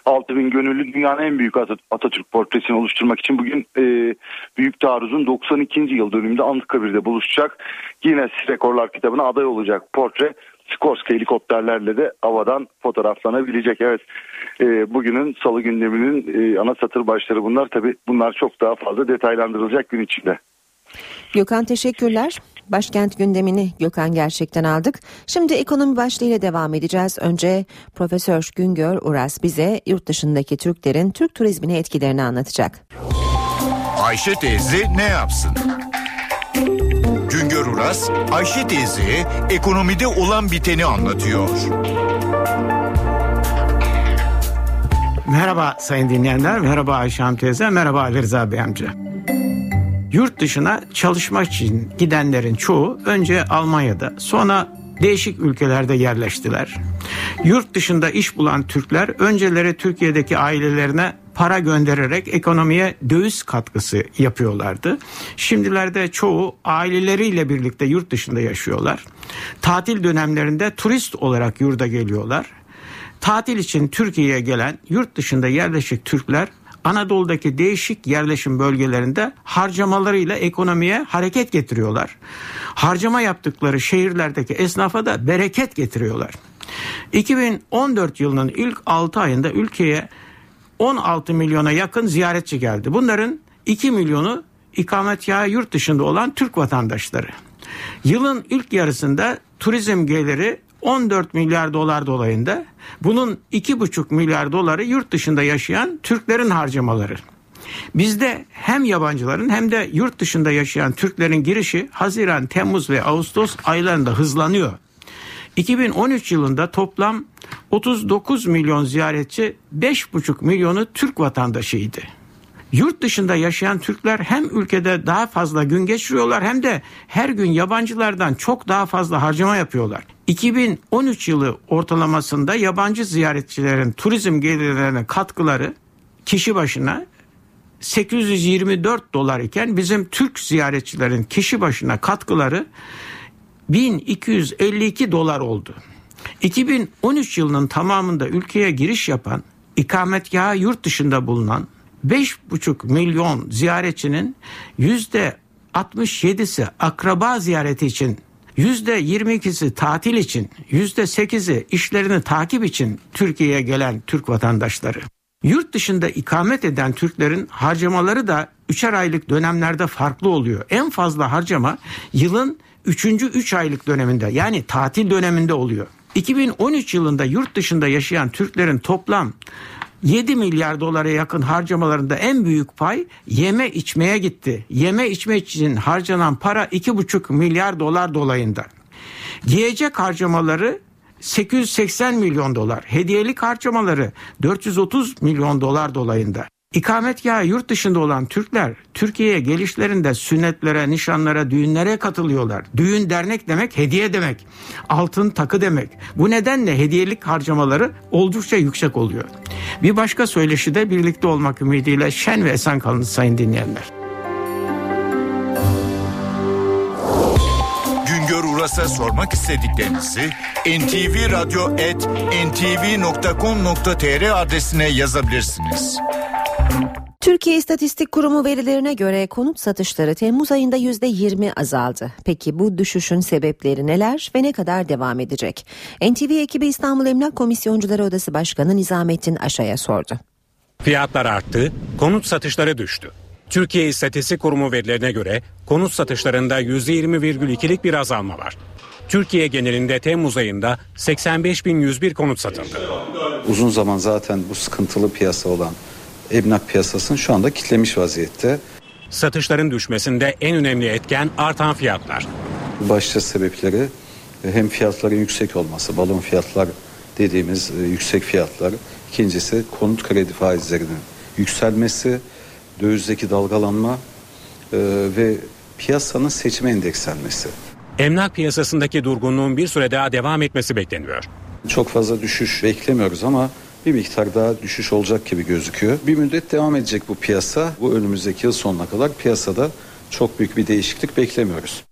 6000 gönüllü dünyanın en büyük Atatürk portresini oluşturmak için bugün e, Büyük Taarruz'un 92. yıl dönümünde Anıtkabir'de buluşacak. Guinness Rekorlar kitabına aday olacak portre Skorsky helikopterlerle de havadan fotoğraflanabilecek. Evet e, bugünün salı gündeminin e, ana satır başları bunlar. Tabi bunlar çok daha fazla detaylandırılacak gün içinde. Gökhan teşekkürler. Başkent gündemini Gökhan gerçekten aldık. Şimdi ekonomi başlığıyla devam edeceğiz. Önce Profesör Güngör Uras bize yurt dışındaki Türklerin Türk turizmine etkilerini anlatacak. Ayşe teyze ne yapsın? Uras, Ayşe teyze ekonomide olan biteni anlatıyor. Merhaba sayın dinleyenler, merhaba Ayşe Hanım teyze, merhaba Ali Rıza Bey amca. Yurt dışına çalışmak için gidenlerin çoğu önce Almanya'da sonra değişik ülkelerde yerleştiler. Yurt dışında iş bulan Türkler önceleri Türkiye'deki ailelerine para göndererek ekonomiye döviz katkısı yapıyorlardı. Şimdilerde çoğu aileleriyle birlikte yurt dışında yaşıyorlar. Tatil dönemlerinde turist olarak yurda geliyorlar. Tatil için Türkiye'ye gelen yurt dışında yerleşik Türkler Anadolu'daki değişik yerleşim bölgelerinde harcamalarıyla ekonomiye hareket getiriyorlar. Harcama yaptıkları şehirlerdeki esnafa da bereket getiriyorlar. 2014 yılının ilk 6 ayında ülkeye 16 milyona yakın ziyaretçi geldi. Bunların 2 milyonu ikametgahı yurt dışında olan Türk vatandaşları. Yılın ilk yarısında turizm geliri 14 milyar dolar dolayında. Bunun 2,5 milyar doları yurt dışında yaşayan Türklerin harcamaları. Bizde hem yabancıların hem de yurt dışında yaşayan Türklerin girişi Haziran, Temmuz ve Ağustos aylarında hızlanıyor. 2013 yılında toplam 39 milyon ziyaretçi 5,5 milyonu Türk vatandaşıydı. Yurt dışında yaşayan Türkler hem ülkede daha fazla gün geçiriyorlar hem de her gün yabancılardan çok daha fazla harcama yapıyorlar. 2013 yılı ortalamasında yabancı ziyaretçilerin turizm gelirlerine katkıları kişi başına 824 dolar iken bizim Türk ziyaretçilerin kişi başına katkıları 1252 dolar oldu. 2013 yılının tamamında ülkeye giriş yapan, ikametgahı yurt dışında bulunan 5,5 milyon ziyaretçinin yüzde 67'si akraba ziyareti için, yüzde 22'si tatil için, yüzde 8'i işlerini takip için Türkiye'ye gelen Türk vatandaşları. Yurt dışında ikamet eden Türklerin harcamaları da üçer aylık dönemlerde farklı oluyor. En fazla harcama yılın 3. 3 aylık döneminde yani tatil döneminde oluyor. 2013 yılında yurt dışında yaşayan Türklerin toplam 7 milyar dolara yakın harcamalarında en büyük pay yeme içmeye gitti. Yeme içme için harcanan para 2,5 milyar dolar dolayında. Giyecek harcamaları 880 milyon dolar, hediyelik harcamaları 430 milyon dolar dolayında. İkametgahı yurt dışında olan Türkler Türkiye'ye gelişlerinde sünnetlere, nişanlara, düğünlere katılıyorlar. Düğün dernek demek hediye demek. Altın takı demek. Bu nedenle hediyelik harcamaları oldukça yüksek oluyor. Bir başka söyleşi de birlikte olmak ümidiyle şen ve esen kalın sayın dinleyenler. Güngör Uras'a sormak istediklerinizi ntvradio.ntv.com.tr adresine yazabilirsiniz. Türkiye İstatistik Kurumu verilerine göre konut satışları Temmuz ayında %20 azaldı. Peki bu düşüşün sebepleri neler ve ne kadar devam edecek? NTV ekibi İstanbul Emlak Komisyoncuları Odası Başkanı Nizamettin Aşa'ya sordu. Fiyatlar arttı, konut satışları düştü. Türkiye İstatistik Kurumu verilerine göre konut satışlarında %20,2'lik bir azalma var. Türkiye genelinde Temmuz ayında 85.101 konut satıldı. Uzun zaman zaten bu sıkıntılı piyasa olan emlak piyasasını şu anda kitlemiş vaziyette. Satışların düşmesinde en önemli etken artan fiyatlar. Başta sebepleri e, hem fiyatların yüksek olması, balon fiyatlar dediğimiz e, yüksek fiyatlar. İkincisi konut kredi faizlerinin yükselmesi, dövizdeki dalgalanma e, ve piyasanın seçime endekslenmesi. Emlak piyasasındaki durgunluğun bir süre daha devam etmesi bekleniyor. Çok fazla düşüş beklemiyoruz ama bir miktar daha düşüş olacak gibi gözüküyor. Bir müddet devam edecek bu piyasa. Bu önümüzdeki yıl sonuna kadar piyasada çok büyük bir değişiklik beklemiyoruz.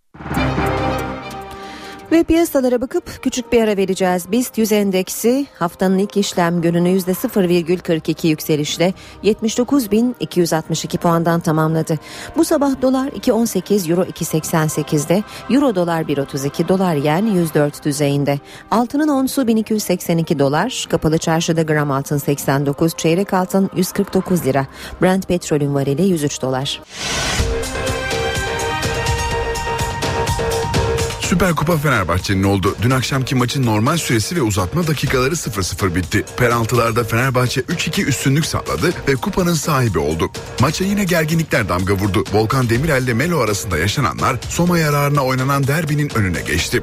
Ve piyasalara bakıp küçük bir ara vereceğiz. BIST 100 endeksi haftanın ilk işlem gününü %0,42 yükselişle 79.262 puandan tamamladı. Bu sabah dolar 2.18, euro 2.88'de, euro dolar 1.32, dolar yen 104 düzeyinde. Altının onsu 1282 dolar, kapalı çarşıda gram altın 89, çeyrek altın 149 lira. Brent petrolün varili 103 dolar. Süper Kupa Fenerbahçe'nin oldu. Dün akşamki maçın normal süresi ve uzatma dakikaları 0-0 bitti. Penaltılarda Fenerbahçe 3-2 üstünlük sağladı ve kupanın sahibi oldu. Maça yine gerginlikler damga vurdu. Volkan Demirel ile Melo arasında yaşananlar Soma yararına oynanan derbinin önüne geçti.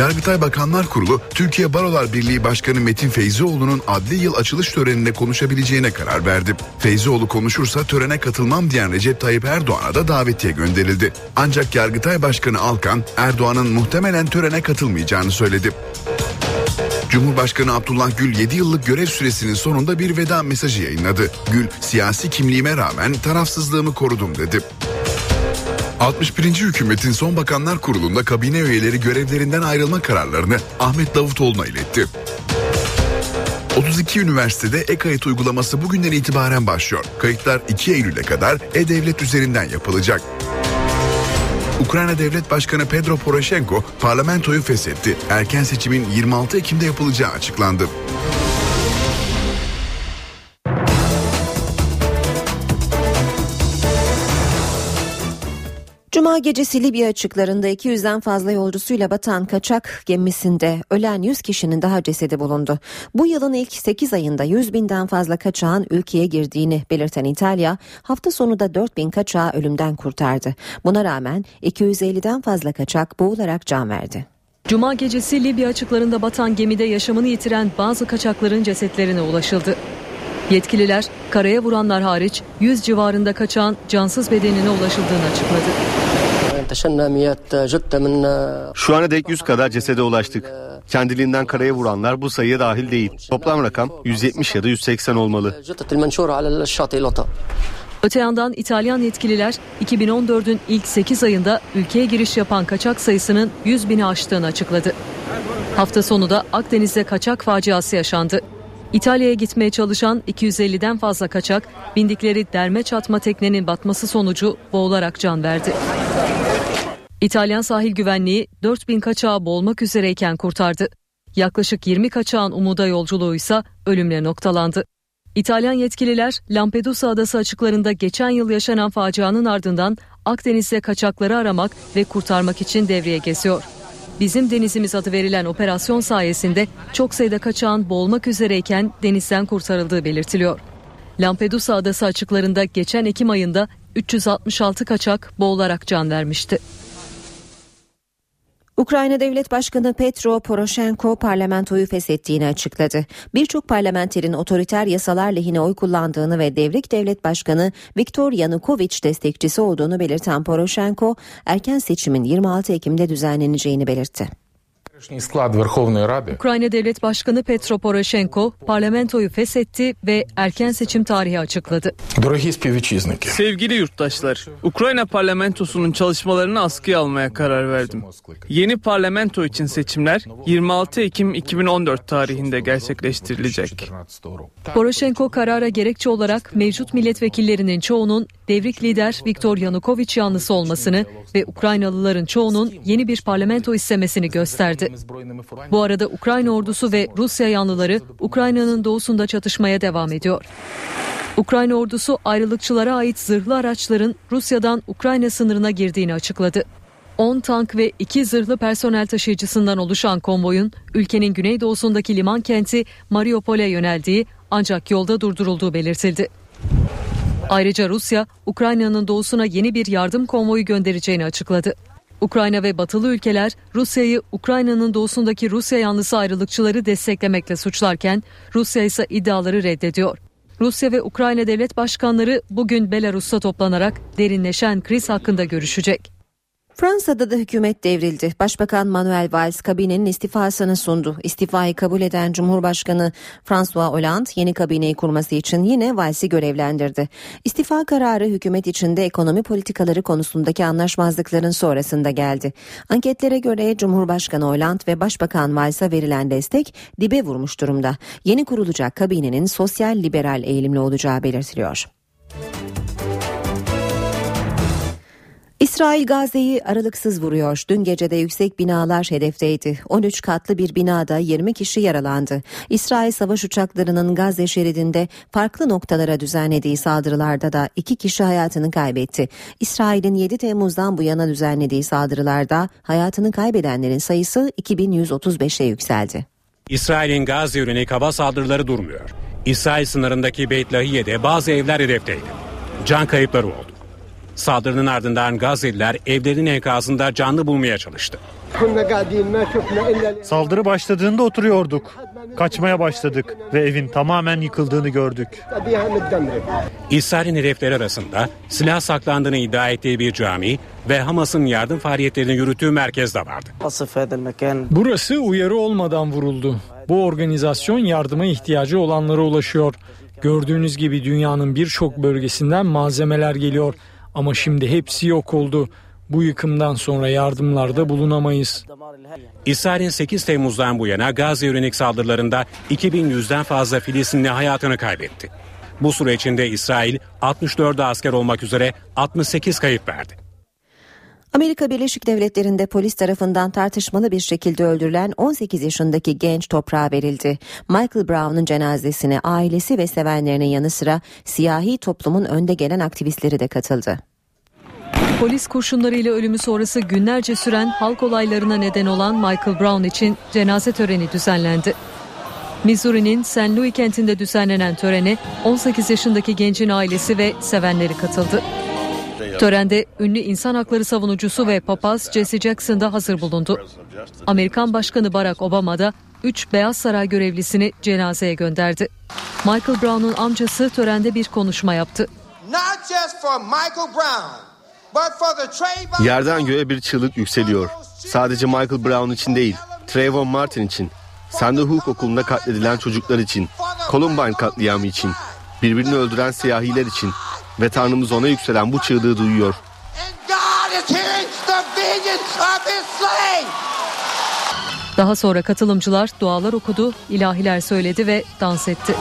Yargıtay Bakanlar Kurulu, Türkiye Barolar Birliği Başkanı Metin Feyzioğlu'nun adli yıl açılış töreninde konuşabileceğine karar verdi. Feyzioğlu konuşursa törene katılmam diyen Recep Tayyip Erdoğan'a da davetiye gönderildi. Ancak Yargıtay Başkanı Alkan, Erdoğan'ın muhtemelen törene katılmayacağını söyledi. Cumhurbaşkanı Abdullah Gül 7 yıllık görev süresinin sonunda bir veda mesajı yayınladı. Gül, siyasi kimliğime rağmen tarafsızlığımı korudum dedi. 61. hükümetin son bakanlar kurulunda kabine üyeleri görevlerinden ayrılma kararlarını Ahmet Davutoğlu'na iletti. 32 üniversitede e-kayıt uygulaması bugünden itibaren başlıyor. Kayıtlar 2 Eylül'e kadar e-devlet üzerinden yapılacak. Ukrayna Devlet Başkanı Pedro Poroshenko parlamentoyu feshetti. Erken seçimin 26 Ekim'de yapılacağı açıklandı. Cuma gecesi Libya açıklarında 200'den fazla yolcusuyla batan kaçak gemisinde ölen 100 kişinin daha cesedi bulundu. Bu yılın ilk 8 ayında 100 binden fazla kaçağın ülkeye girdiğini belirten İtalya hafta sonu da 4 bin kaçağı ölümden kurtardı. Buna rağmen 250'den fazla kaçak boğularak can verdi. Cuma gecesi Libya açıklarında batan gemide yaşamını yitiren bazı kaçakların cesetlerine ulaşıldı. Yetkililer karaya vuranlar hariç 100 civarında kaçan cansız bedenine ulaşıldığını açıkladı. Şu ana dek 100 kadar cesede ulaştık. Kendiliğinden karaya vuranlar bu sayıya dahil değil. Toplam rakam 170 ya da 180 olmalı. Öte yandan İtalyan yetkililer 2014'ün ilk 8 ayında ülkeye giriş yapan kaçak sayısının 100 bini aştığını açıkladı. Hafta sonu da Akdeniz'de kaçak faciası yaşandı. İtalya'ya gitmeye çalışan 250'den fazla kaçak bindikleri derme çatma teknenin batması sonucu boğularak can verdi. İtalyan sahil güvenliği 4000 kaçağı boğulmak üzereyken kurtardı. Yaklaşık 20 kaçağın umuda yolculuğu ise ölümle noktalandı. İtalyan yetkililer Lampedusa adası açıklarında geçen yıl yaşanan facianın ardından Akdeniz'de kaçakları aramak ve kurtarmak için devreye geziyor. Bizim denizimiz adı verilen operasyon sayesinde çok sayıda kaçağın boğulmak üzereyken denizden kurtarıldığı belirtiliyor. Lampedusa adası açıklarında geçen Ekim ayında 366 kaçak boğularak can vermişti. Ukrayna Devlet Başkanı Petro Poroshenko parlamentoyu feshettiğini açıkladı. Birçok parlamenterin otoriter yasalar lehine oy kullandığını ve devrik devlet başkanı Viktor Yanukovych destekçisi olduğunu belirten Poroshenko, erken seçimin 26 Ekim'de düzenleneceğini belirtti. Ukrayna Devlet Başkanı Petro Poroshenko parlamentoyu feshetti ve erken seçim tarihi açıkladı. Sevgili yurttaşlar, Ukrayna parlamentosunun çalışmalarını askıya almaya karar verdim. Yeni parlamento için seçimler 26 Ekim 2014 tarihinde gerçekleştirilecek. Poroshenko karara gerekçe olarak mevcut milletvekillerinin çoğunun devrik lider Viktor Yanukovych yanlısı olmasını ve Ukraynalıların çoğunun yeni bir parlamento istemesini gösterdi. Bu arada Ukrayna ordusu ve Rusya yanlıları Ukrayna'nın doğusunda çatışmaya devam ediyor. Ukrayna ordusu ayrılıkçılara ait zırhlı araçların Rusya'dan Ukrayna sınırına girdiğini açıkladı. 10 tank ve 2 zırhlı personel taşıyıcısından oluşan konvoyun ülkenin güneydoğusundaki liman kenti Mariupol'e yöneldiği ancak yolda durdurulduğu belirtildi. Ayrıca Rusya, Ukrayna'nın doğusuna yeni bir yardım konvoyu göndereceğini açıkladı. Ukrayna ve batılı ülkeler Rusya'yı Ukrayna'nın doğusundaki Rusya yanlısı ayrılıkçıları desteklemekle suçlarken Rusya ise iddiaları reddediyor. Rusya ve Ukrayna devlet başkanları bugün Belarus'ta toplanarak derinleşen kriz hakkında görüşecek. Fransa'da da hükümet devrildi. Başbakan Manuel Valls kabinenin istifasını sundu. İstifayı kabul eden Cumhurbaşkanı François Hollande yeni kabineyi kurması için yine Vals'i görevlendirdi. İstifa kararı hükümet içinde ekonomi politikaları konusundaki anlaşmazlıkların sonrasında geldi. Anketlere göre Cumhurbaşkanı Hollande ve Başbakan Vals'a verilen destek dibe vurmuş durumda. Yeni kurulacak kabinenin sosyal liberal eğilimli olacağı belirtiliyor. İsrail Gazze'yi aralıksız vuruyor. Dün gece de yüksek binalar hedefteydi. 13 katlı bir binada 20 kişi yaralandı. İsrail savaş uçaklarının Gazze şeridinde farklı noktalara düzenlediği saldırılarda da 2 kişi hayatını kaybetti. İsrail'in 7 Temmuz'dan bu yana düzenlediği saldırılarda hayatını kaybedenlerin sayısı 2135'e yükseldi. İsrail'in Gazze yönelik hava saldırıları durmuyor. İsrail sınırındaki Beit Lahiye'de bazı evler hedefteydi. Can kayıpları oldu. Saldırının ardından Gazze'liler evlerin enkazında canlı bulmaya çalıştı. Saldırı başladığında oturuyorduk. Kaçmaya başladık ve evin tamamen yıkıldığını gördük. İsrail'in hedefleri arasında silah saklandığını iddia ettiği bir cami ve Hamas'ın yardım faaliyetlerini yürüttüğü merkez de vardı. Burası uyarı olmadan vuruldu. Bu organizasyon yardıma ihtiyacı olanlara ulaşıyor. Gördüğünüz gibi dünyanın birçok bölgesinden malzemeler geliyor. Ama şimdi hepsi yok oldu. Bu yıkımdan sonra yardımlarda bulunamayız. İsrail'in 8 Temmuz'dan bu yana Gazze yönelik saldırılarında 2100'den fazla Filistinli hayatını kaybetti. Bu süre içinde İsrail 64 asker olmak üzere 68 kayıp verdi. Amerika Birleşik Devletleri'nde polis tarafından tartışmalı bir şekilde öldürülen 18 yaşındaki genç toprağa verildi. Michael Brown'un cenazesine ailesi ve sevenlerinin yanı sıra siyahi toplumun önde gelen aktivistleri de katıldı. Polis kurşunlarıyla ölümü sonrası günlerce süren halk olaylarına neden olan Michael Brown için cenaze töreni düzenlendi. Missouri'nin St. Louis kentinde düzenlenen törene 18 yaşındaki gencin ailesi ve sevenleri katıldı. Törende ünlü insan hakları savunucusu ve papaz Jesse Jackson da hazır bulundu. Amerikan Başkanı Barack Obama da 3 Beyaz Saray görevlisini cenazeye gönderdi. Michael Brown'un amcası törende bir konuşma yaptı. Yerden göğe bir çığlık yükseliyor. Sadece Michael Brown için değil, Trayvon Martin için, Sandy Hook okulunda katledilen çocuklar için, Columbine katliamı için, birbirini öldüren siyahiler için ve Tanrımız ona yükselen bu çığlığı duyuyor. Daha sonra katılımcılar dualar okudu, ilahiler söyledi ve dans etti.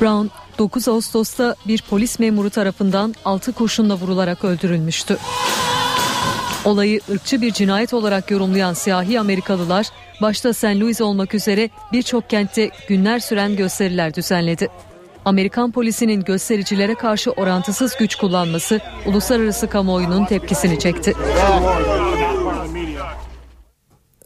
Brown 9 Ağustos'ta bir polis memuru tarafından 6 kurşunla vurularak öldürülmüştü. Olayı ırkçı bir cinayet olarak yorumlayan siyahi Amerikalılar başta St. Louis olmak üzere birçok kentte günler süren gösteriler düzenledi. Amerikan polisinin göstericilere karşı orantısız güç kullanması uluslararası kamuoyunun tepkisini çekti.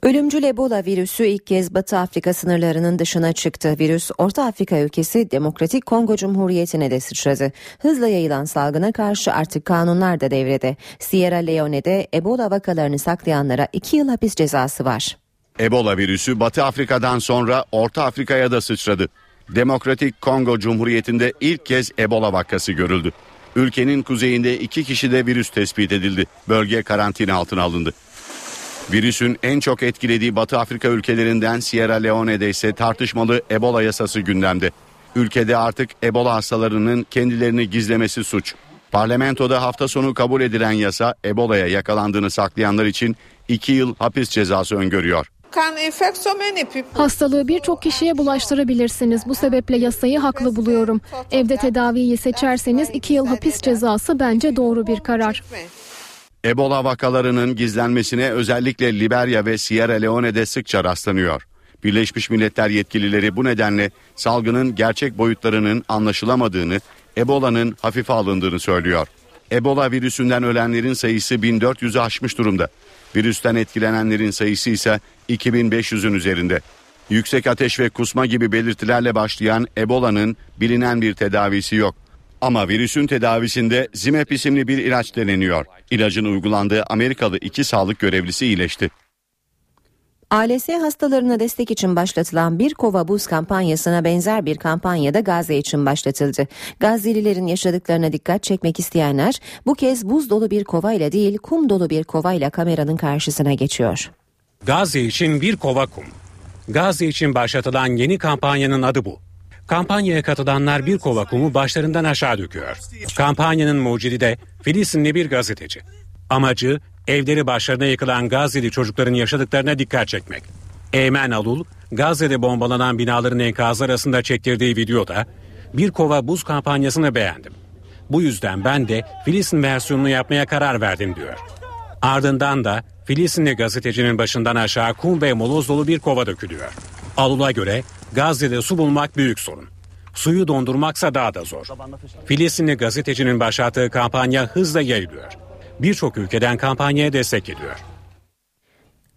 Ölümcül Ebola virüsü ilk kez Batı Afrika sınırlarının dışına çıktı. Virüs Orta Afrika ülkesi Demokratik Kongo Cumhuriyeti'ne de sıçradı. Hızla yayılan salgına karşı artık kanunlar da devrede. Sierra Leone'de Ebola vakalarını saklayanlara 2 yıl hapis cezası var. Ebola virüsü Batı Afrika'dan sonra Orta Afrika'ya da sıçradı. Demokratik Kongo Cumhuriyeti'nde ilk kez Ebola vakası görüldü. Ülkenin kuzeyinde iki kişide virüs tespit edildi. Bölge karantina altına alındı. Virüsün en çok etkilediği Batı Afrika ülkelerinden Sierra Leone'de ise tartışmalı Ebola yasası gündemde. Ülkede artık Ebola hastalarının kendilerini gizlemesi suç. Parlamentoda hafta sonu kabul edilen yasa Ebola'ya yakalandığını saklayanlar için 2 yıl hapis cezası öngörüyor. Hastalığı birçok kişiye bulaştırabilirsiniz. Bu sebeple yasayı haklı buluyorum. Evde tedaviyi seçerseniz 2 yıl hapis cezası bence doğru bir karar. Ebola vakalarının gizlenmesine özellikle Liberya ve Sierra Leone'de sıkça rastlanıyor. Birleşmiş Milletler yetkilileri bu nedenle salgının gerçek boyutlarının anlaşılamadığını, Ebola'nın hafife alındığını söylüyor. Ebola virüsünden ölenlerin sayısı 1400'ü aşmış durumda. Virüsten etkilenenlerin sayısı ise 2500'ün üzerinde. Yüksek ateş ve kusma gibi belirtilerle başlayan Ebola'nın bilinen bir tedavisi yok. Ama virüsün tedavisinde Zimep isimli bir ilaç deneniyor. İlacın uygulandığı Amerikalı iki sağlık görevlisi iyileşti. ALS hastalarına destek için başlatılan bir kova buz kampanyasına benzer bir kampanya da Gazze için başlatıldı. Gazze'lilerin yaşadıklarına dikkat çekmek isteyenler bu kez buz dolu bir kovayla değil kum dolu bir kovayla kameranın karşısına geçiyor. Gazze için bir kova kum. Gazze için başlatılan yeni kampanyanın adı bu. Kampanyaya katılanlar bir kova kumu başlarından aşağı döküyor. Kampanyanın mucidi de Filistinli bir gazeteci. Amacı evleri başlarına yıkılan Gazze'li çocukların yaşadıklarına dikkat çekmek. Eymen Alul, Gazze'de bombalanan binaların enkazı arasında çektirdiği videoda bir kova buz kampanyasını beğendim. Bu yüzden ben de Filistin versiyonunu yapmaya karar verdim diyor. Ardından da Filistinli gazetecinin başından aşağı kum ve moloz dolu bir kova dökülüyor. Alul'a göre Gazze'de su bulmak büyük sorun. Suyu dondurmaksa daha da zor. Filistinli gazetecinin başlattığı kampanya hızla yayılıyor. Birçok ülkeden kampanyaya destek ediyor.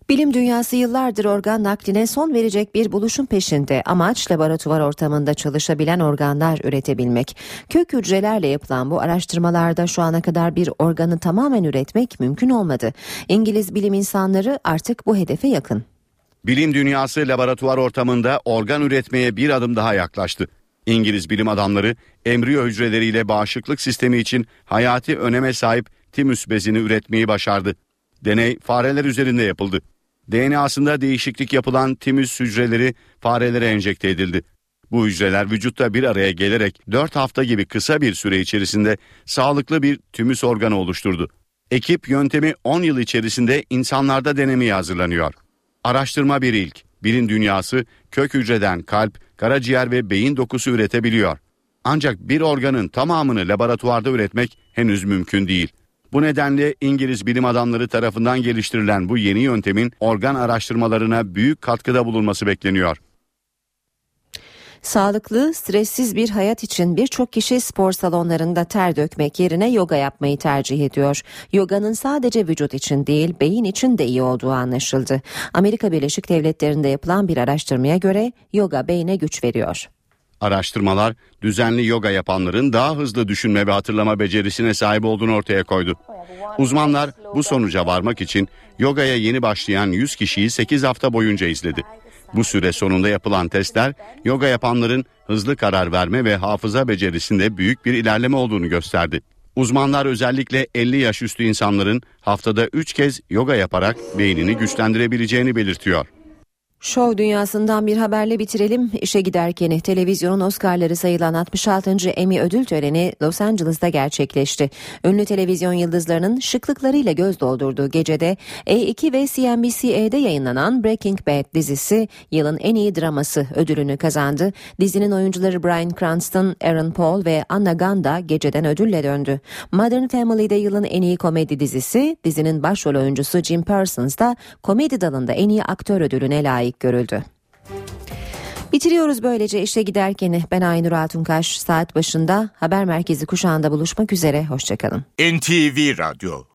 Bilim dünyası yıllardır organ nakline son verecek bir buluşun peşinde. Amaç laboratuvar ortamında çalışabilen organlar üretebilmek. Kök hücrelerle yapılan bu araştırmalarda şu ana kadar bir organı tamamen üretmek mümkün olmadı. İngiliz bilim insanları artık bu hedefe yakın. Bilim dünyası laboratuvar ortamında organ üretmeye bir adım daha yaklaştı. İngiliz bilim adamları embriyo hücreleriyle bağışıklık sistemi için hayati öneme sahip timüs bezini üretmeyi başardı. Deney fareler üzerinde yapıldı. DNA'sında değişiklik yapılan timüs hücreleri farelere enjekte edildi. Bu hücreler vücutta bir araya gelerek 4 hafta gibi kısa bir süre içerisinde sağlıklı bir tümüs organı oluşturdu. Ekip yöntemi 10 yıl içerisinde insanlarda denemeye hazırlanıyor. Araştırma bir ilk. Bilim dünyası kök hücreden kalp, karaciğer ve beyin dokusu üretebiliyor. Ancak bir organın tamamını laboratuvarda üretmek henüz mümkün değil. Bu nedenle İngiliz bilim adamları tarafından geliştirilen bu yeni yöntemin organ araştırmalarına büyük katkıda bulunması bekleniyor. Sağlıklı, stressiz bir hayat için birçok kişi spor salonlarında ter dökmek yerine yoga yapmayı tercih ediyor. Yoganın sadece vücut için değil, beyin için de iyi olduğu anlaşıldı. Amerika Birleşik Devletleri'nde yapılan bir araştırmaya göre yoga beyne güç veriyor. Araştırmalar düzenli yoga yapanların daha hızlı düşünme ve hatırlama becerisine sahip olduğunu ortaya koydu. Uzmanlar bu sonuca varmak için yogaya yeni başlayan 100 kişiyi 8 hafta boyunca izledi. Bu süre sonunda yapılan testler yoga yapanların hızlı karar verme ve hafıza becerisinde büyük bir ilerleme olduğunu gösterdi. Uzmanlar özellikle 50 yaş üstü insanların haftada 3 kez yoga yaparak beynini güçlendirebileceğini belirtiyor. Şov dünyasından bir haberle bitirelim. İşe giderken televizyonun Oscar'ları sayılan 66. Emmy ödül töreni Los Angeles'ta gerçekleşti. Ünlü televizyon yıldızlarının şıklıklarıyla göz doldurduğu gecede A2 ve CNBC'de yayınlanan Breaking Bad dizisi yılın en iyi draması ödülünü kazandı. Dizinin oyuncuları Bryan Cranston, Aaron Paul ve Anna Gunn da geceden ödülle döndü. Modern Family'de yılın en iyi komedi dizisi, dizinin başrol oyuncusu Jim Parsons da komedi dalında en iyi aktör ödülüne layık görüldü. Bitiriyoruz böylece işe giderken ben Aynur Altunkaş saat başında haber merkezi kuşağında buluşmak üzere hoşçakalın. NTV Radyo